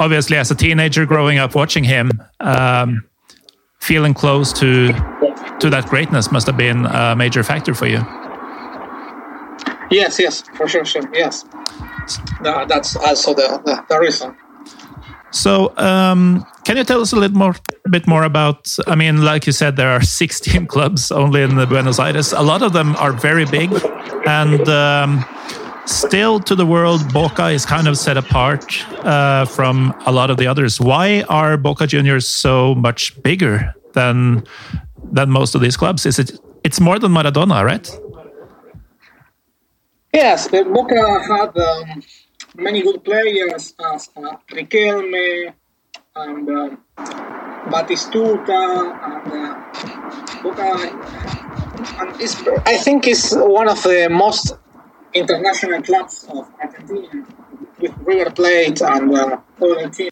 obviously, as a teenager growing up watching him, um, feeling close to to that greatness must have been a major factor for you. Yes, yes, for sure, sure, yes. that's also the, the, the reason. So, um, can you tell us a little more, bit more about? I mean, like you said, there are 16 clubs only in Buenos Aires. A lot of them are very big, and um, still, to the world, Boca is kind of set apart uh, from a lot of the others. Why are Boca Juniors so much bigger than than most of these clubs? Is it? It's more than Maradona, right? Yes, Boca had um, many good players as uh, Riquelme and uh, Batistuta and uh, Boca. And it's, I think it's one of the most international clubs of Argentina with River Plate and uh, other teams.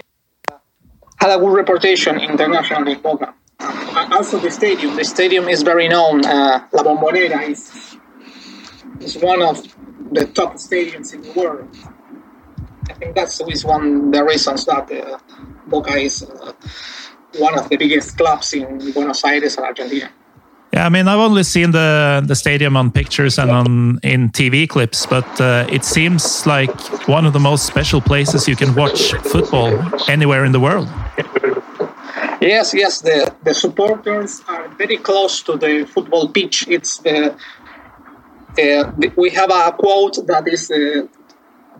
Had a good reputation internationally, Boca. Uh, also the stadium. The stadium is very known. Uh, La Bombonera is is one of the top stadiums in the world. I think that's is one of the reasons that uh, Boca is uh, one of the biggest clubs in Buenos Aires, Argentina. Yeah, I mean, I've only seen the the stadium on pictures and on in TV clips, but uh, it seems like one of the most special places you can watch football anywhere in the world. Yes, yes, the, the supporters are very close to the football pitch. It's the, uh, the we have a quote that is uh,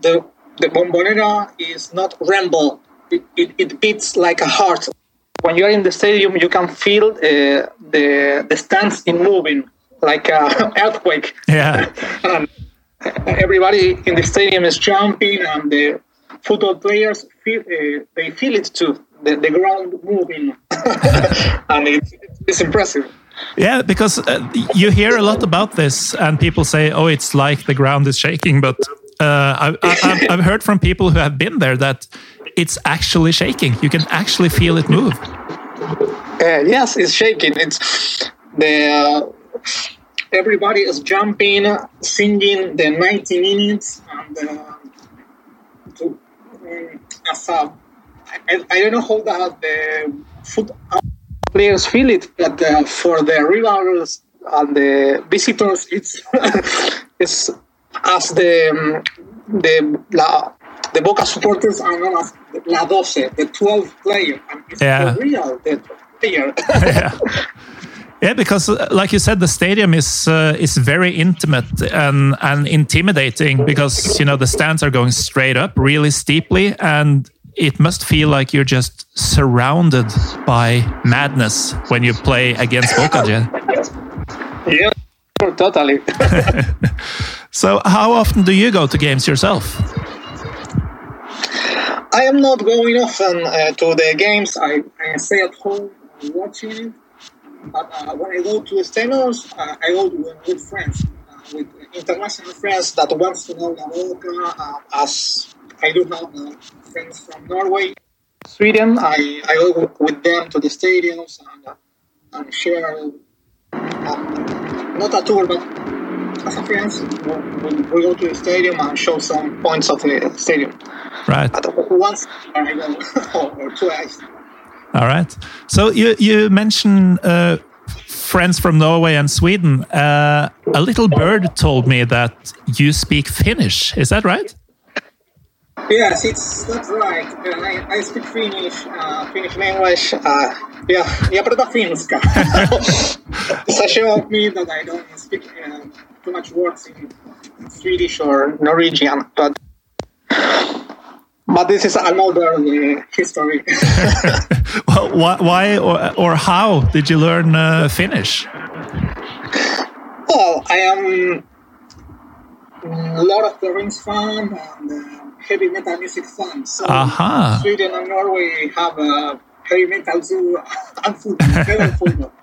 the the bombonera is not rumble; it, it, it beats like a heart. When you're in the stadium, you can feel uh, the the stands in moving like an earthquake. Yeah. and everybody in the stadium is jumping, and the football players feel uh, they feel it too. The, the ground moving, and it's, it's impressive. Yeah, because uh, you hear a lot about this, and people say, "Oh, it's like the ground is shaking," but uh, I've, I've, I've heard from people who have been there that it's actually shaking. You can actually feel it move. Uh, yes, it's shaking. It's the uh, everybody is jumping, singing the 90 minutes, and uh, to, um, as a, I, I don't know how that the foot players feel it, but uh, for the rivals and the visitors, it's it's as the um, the la, the Boca supporters are known as La Doce, the 12 player. And it's Yeah. the real the player. yeah. Yeah, because uh, like you said, the stadium is uh, is very intimate and and intimidating because you know the stands are going straight up really steeply, and it must feel like you're just surrounded by madness when you play against Boca. Yeah, totally. So, how often do you go to games yourself? I am not going often uh, to the games. I, I stay at home watching it. But uh, when I go to the stadiums, uh, I go with, friends, uh, with international friends that wants to know Boca. Uh, as I do have uh, friends from Norway, Sweden. I, I go with them to the stadiums and, uh, and share uh, not a tour, but as a friends, we, we go to the stadium and show some points of the stadium. Right. But once or twice. All right. So you you mentioned uh, friends from Norway and Sweden. Uh, a little bird told me that you speak Finnish. Is that right? Yes, it's that's right. Uh, I, I speak Finnish, uh, Finnish language. Uh, yeah, jag pratar finska. it's a show of me that I don't speak uh, too much words in Swedish or Norwegian, but but this is another uh, history. Well, why, why or, or how did you learn uh, Finnish? well, I am a lot of the Rings fan and uh, heavy metal music fan. So Aha. Sweden and Norway have a heavy metal zoo and football, better.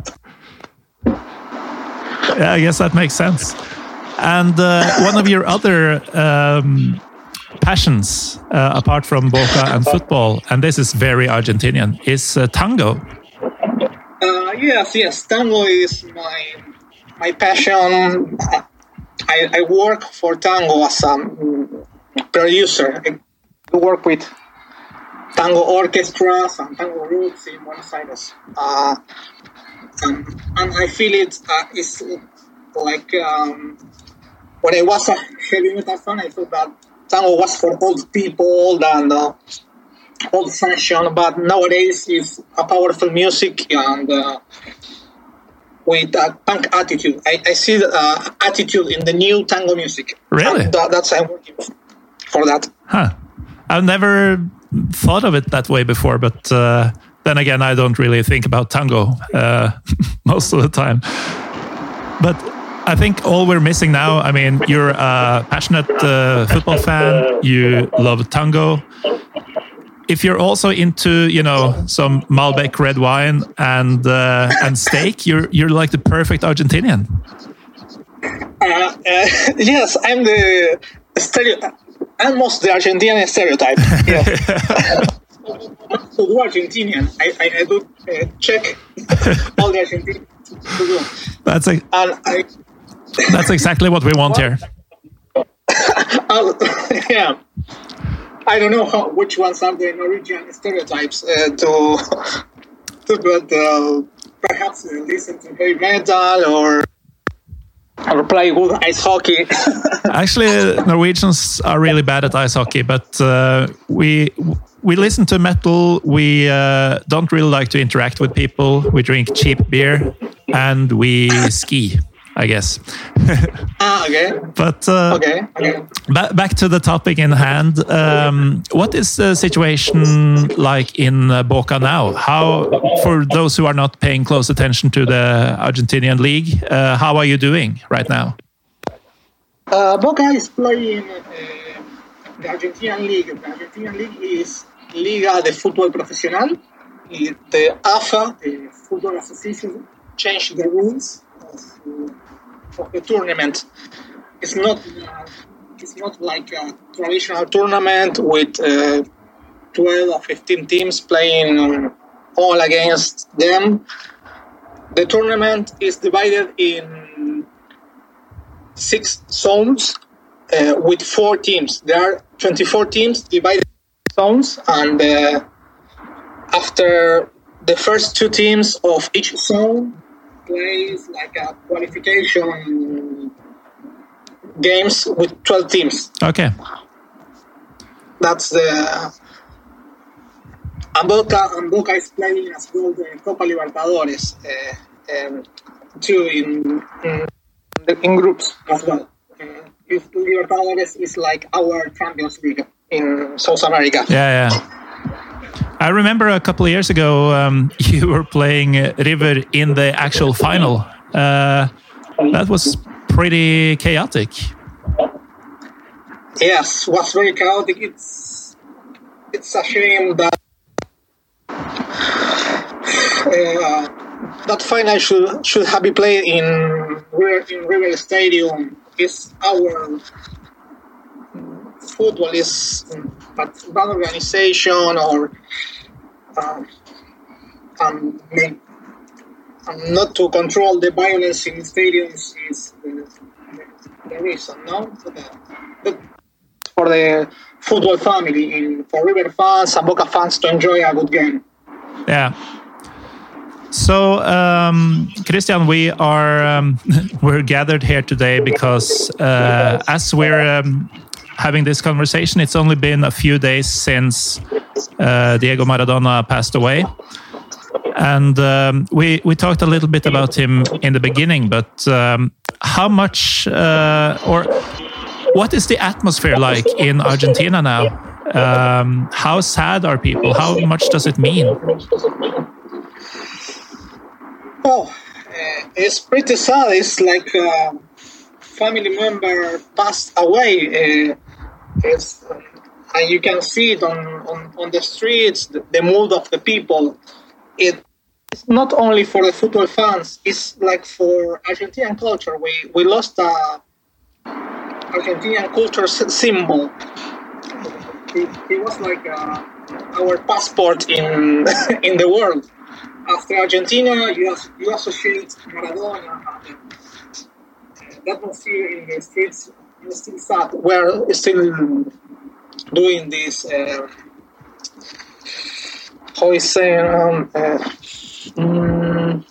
Yeah, I guess that makes sense. And uh, one of your other um, passions, uh, apart from Boca and football, and this is very Argentinian, is uh, tango. Uh, yes, yes, tango is my my passion. I, I work for tango as a producer. I work with tango orchestras and tango groups in Buenos Aires. Uh, um, and I feel it uh, is like um, when I was a heavy metal fan, I thought that tango was for old people and uh, old fashioned, but nowadays it's a powerful music and uh, with a punk attitude. I, I see the uh, attitude in the new tango music. Really? That, that's I'm working for that. Huh. I've never thought of it that way before, but uh, then again, I don't really think about tango uh, most of the time. But I think all we're missing now, I mean, you're a passionate uh, football fan, you love tango. If you're also into, you know, some Malbec red wine and uh, and steak, you're you're like the perfect Argentinian. Uh, uh, yes, I'm the stereo, almost the Argentinian stereotype. Yeah. so do Argentinian. I, I, I do uh, check all the Argentinians to do. That's a, I, that's exactly what we want here. Yeah. I don't know how, which ones are the Norwegian stereotypes uh, to, to but uh, perhaps listen to heavy metal or or play good ice hockey. Actually, Norwegians are really bad at ice hockey, but uh, we we listen to metal. We uh, don't really like to interact with people. We drink cheap beer, and we ski. I guess. ah, okay. But uh, okay, okay. Ba back to the topic in hand. Um, what is the situation like in uh, Boca now? How, for those who are not paying close attention to the Argentinian league, uh, how are you doing right now? Uh, Boca is playing uh, the Argentinian league. The Argentinian league is Liga de Fútbol Profesional. The AFA, the Football Association, changed the rules of of the tournament. It's not it's not like a traditional tournament with uh, 12 or 15 teams playing all against them. The tournament is divided in six zones uh, with four teams. There are 24 teams divided zones, and uh, after the first two teams of each zone plays like a qualification games with 12 teams. Okay. That's the. And Boca, and Boca is playing as well the Copa Libertadores uh, um, too in, in, in, groups as well. Uh, if Libertadores is like our Champions League in South America. Yeah, yeah. I remember a couple of years ago um, you were playing River in the actual final. Uh, that was pretty chaotic. Yes, was very chaotic. It's it's a shame that uh, that final should should have been played in in River Stadium. Is our football is but bad organization or um, um, um, not to control the violence in stadiums is the, the, the reason, no? For the, for the football family, in, for River fans and Boca fans to enjoy a good game. Yeah. So, um, Christian, we are um, we're gathered here today because uh, as we're um, having this conversation. It's only been a few days since uh, Diego Maradona passed away. And um, we, we talked a little bit about him in the beginning, but um, how much uh, or what is the atmosphere like in Argentina now? Um, how sad are people? How much does it mean? Oh, uh, it's pretty sad. It's like a family member passed away. Uh, and you can see it on, on, on the streets, the, the mood of the people. It, it's not only for the football fans, it's like for Argentinian culture. We, we lost a Argentinian culture symbol. It, it was like uh, our passport in in the world. After Argentina, you, you associate Maradona. The atmosphere in the streets still sad. We're still doing this. Uh, how is saying? Um, uh, mm,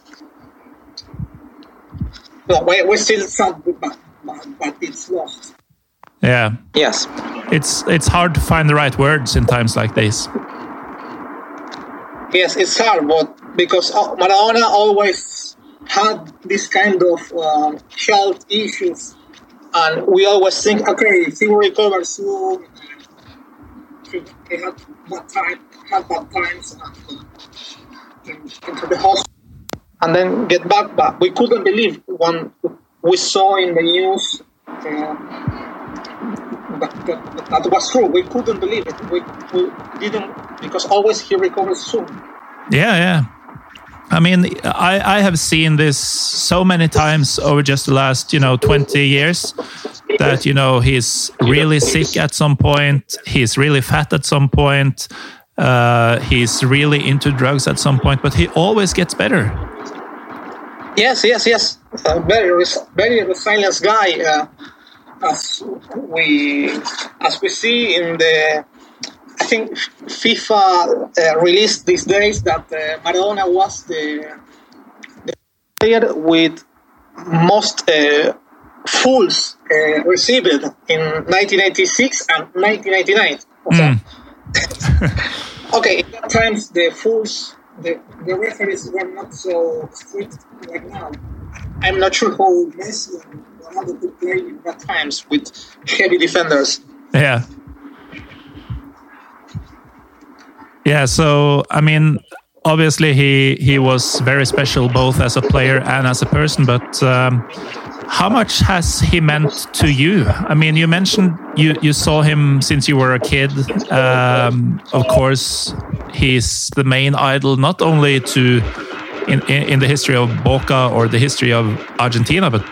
no, we're still sad, but, but, but it's lost. Yeah. Yes. It's it's hard to find the right words in times like this. Yes, it's hard, but because uh, Maradona always had this kind of uh, health issues and we always think, okay, if he will recover soon, he, had bad time, had bad times, and, into the hospital, and then get back. But we couldn't believe when we saw in the news uh, that, that, that, was true. We couldn't believe it. We, we didn't because always he recovers soon. Yeah, yeah. I mean, I, I have seen this so many times over just the last, you know, 20 years that, you know, he's really sick at some point, he's really fat at some point, uh, he's really into drugs at some point, but he always gets better. Yes, yes, yes. Very, very resilient guy. Uh, as we, as we see in the I think FIFA uh, released these days that uh, Maradona was the player with most uh, fouls uh, received in 1996 and 1999. Mm. okay, in that times the fouls, the, the referees were not so strict like now. I'm not sure how Messi and Ronaldo could play in that times with heavy defenders. Yeah. Yeah, so I mean, obviously he he was very special both as a player and as a person, but um, how much has he meant to you? I mean, you mentioned you you saw him since you were a kid. Um, of course, he's the main idol not only to in, in, in the history of Boca or the history of Argentina, but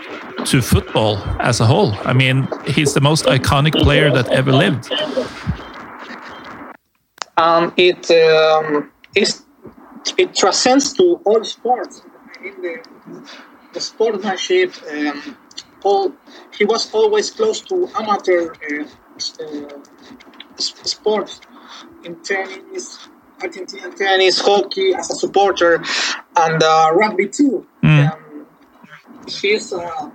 to football as a whole. I mean, he's the most iconic player that ever lived. Um, it um, is it transcends to all sports. The, the sportsmanship. Um, all, he was always close to amateur uh, uh, sports in tennis, Argentinian tennis, hockey as a supporter, and uh, rugby too. Mm. Um, he's uh,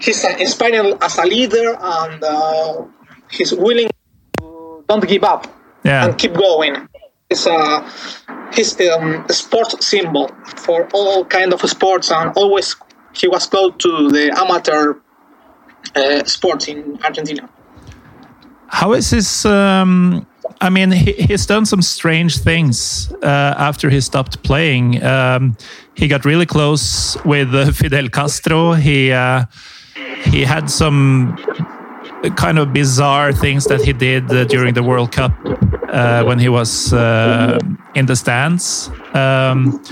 he's inspiring as a leader, and uh, he's willing don't give up Yeah. and keep going. It's a he's um, a sport symbol for all kind of sports, and always he was close to the amateur uh, sports in Argentina. How is his? Um, I mean, he, he's done some strange things uh, after he stopped playing. Um, he got really close with uh, Fidel Castro. He uh, he had some kind of bizarre things that he did uh, during the World Cup uh, when he was uh, in the stands. Um,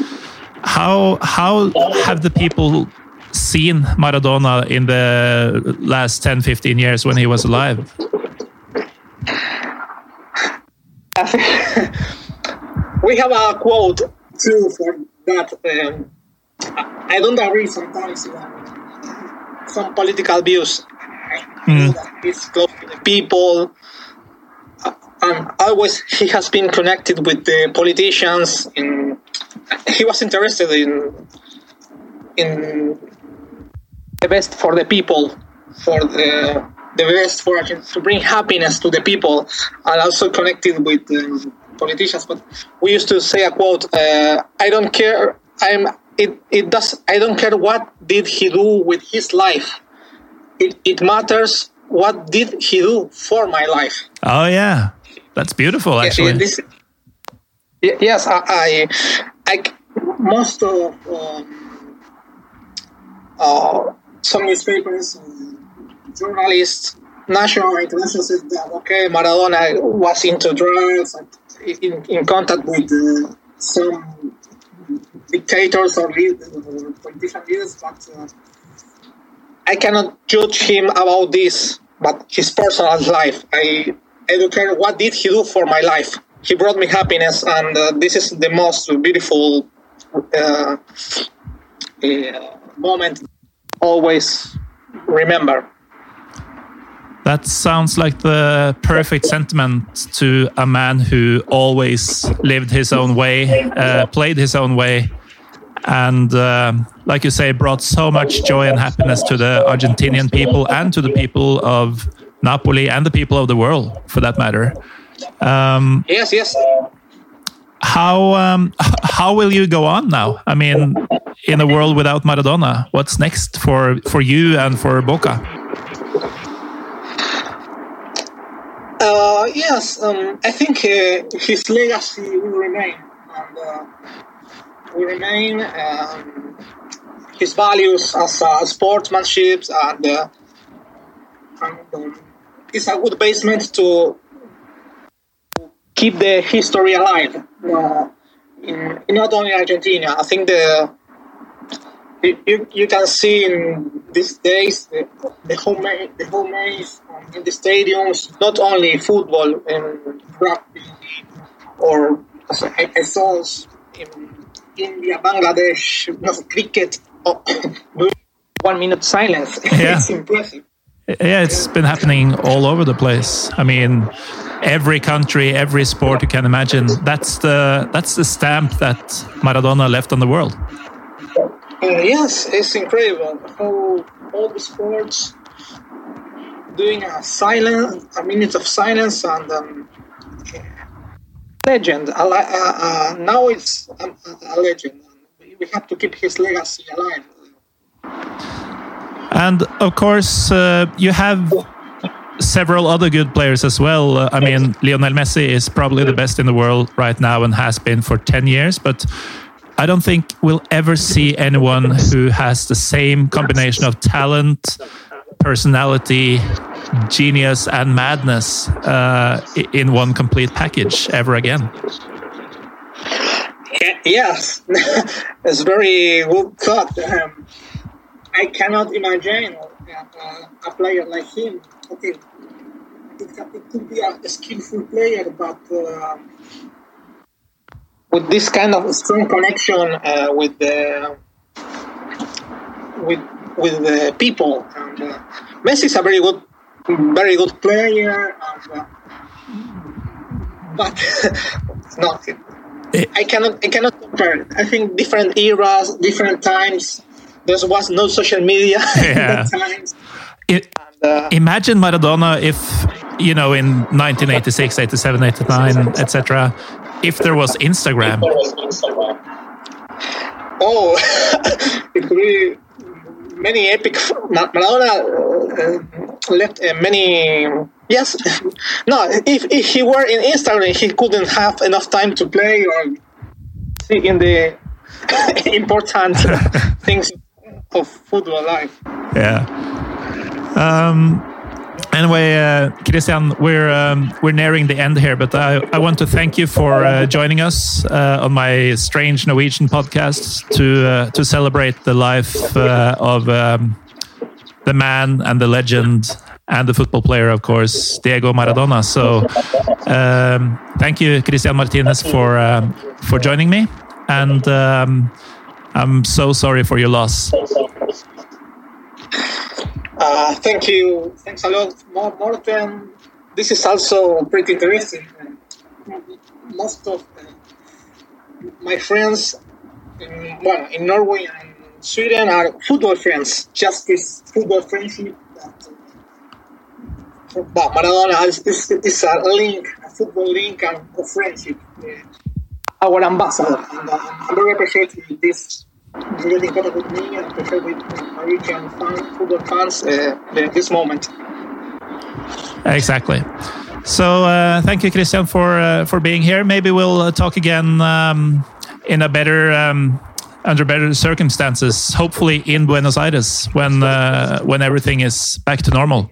how how have the people seen Maradona in the last 10, 15 years when he was alive? we have a quote too for that. Um, I I don't agree sometimes with some political views. That he's close to the people, and always he has been connected with the politicians. In he was interested in in the best for the people, for the the best for to bring happiness to the people, and also connected with um, politicians. But we used to say a quote: uh, "I don't care. I'm. It, it does. I don't care what did he do with his life. It, it matters what did he do for my life." Oh yeah, that's beautiful. Actually, This, yes, I, I, I most of um, uh, some newspapers, um, journalists, national international said that okay, Maradona was into drugs, and in, in contact with uh, some dictators or lead- or politician leaders, but uh, I cannot judge him about this. But his personal life, I I don't care what did he do for my life. He brought me happiness, and uh, this is the most beautiful uh, uh, moment. Always remember. that sounds like the perfect sentiment to a man who always lived his own way, uh, played his own way, and um like you say, brought so much joy and happiness to the Argentinian people and to the people of Napoli and the people of the world, for that matter. Um, Yes, yes. how um, how will you go on now? I mean, in a world without Maradona, what's next for for you and for Boca? Uh, yes, um, I think uh, his legacy will remain, and uh, remain. Um, his values as uh, sportsmanship and, uh, and um, it's a good basement to keep the history alive. Uh, in, in not only Argentina, I think the you, you, can see in these days the, the home the home um, in the stadiums, not only football and rugby, or I, I saw in India, Bangladesh, cricket, oh, one minute silence. Yeah. it's impressive. Yeah, it's been happening all over the place. I mean, every country, every sport you can imagine. That's the that's the stamp that Maradona left on the world. Uh, yes, it's incredible how all the sports doing a silent, a minute of silence, and um, legend. A, uh, uh, now it's a, a legend. We have to keep his legacy alive. And of course, uh, you have several other good players as well. Uh, I mean, Lionel Messi is probably the best in the world right now and has been for 10 years, but I don't think we'll ever see anyone who has the same combination of talent, personality, genius, and madness uh, in one complete package ever again. Yes, it's very good thought. Um, I cannot imagine uh, a player like him. Okay, it, it could be a skillful player, but uh, with this kind of strong connection uh, with the with with the people. And uh, Messi is a very good, very good player, and, uh, but no, I cannot I cannot compare. I think different eras, different times. There was no social media yeah. times. It, and, uh, imagine Maradona if you know in 1986, 87, 89, etc if there was Instagram. Oh, it be many epic. Maradona uh, left uh, many. Yes, no. If, if he were in Instagram, he couldn't have enough time to play or see in the important things of football life. Yeah. Um, Anyway, uh, Christian, we're um, we're nearing the end here, but I, I want to thank you for uh, joining us uh, on my strange Norwegian podcast to uh, to celebrate the life uh, of um, the man and the legend and the football player, of course, Diego Maradona. So, um, thank you, Christian Martinez, for um, for joining me, and um, I'm so sorry for your loss. Uh, thank you. Thanks a lot, Morten. This is also pretty interesting. Most of my friends, in, well, in Norway and Sweden are football friends. Just this football friendship that uh, Maradona is, is, a link, a football link and a friendship. Our ambassador, and uh, I'm very appreciative this really got with me and especially with Norwegian fan, football fans uh, this moment. Exactly. So uh, thank you, Christian, for uh, for being here. Maybe we'll uh, talk again um, in a better. Um, under better circumstances, hopefully in Buenos Aires when uh, when everything is back to normal.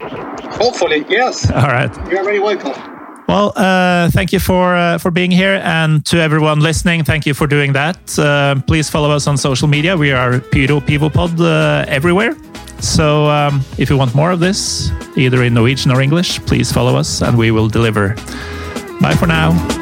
Hopefully, yes. All right. You're very welcome. Well, uh, thank you for uh, for being here, and to everyone listening, thank you for doing that. Uh, please follow us on social media. We are Pyro Pivopod uh, everywhere. So um, if you want more of this, either in Norwegian or English, please follow us, and we will deliver. Bye for now.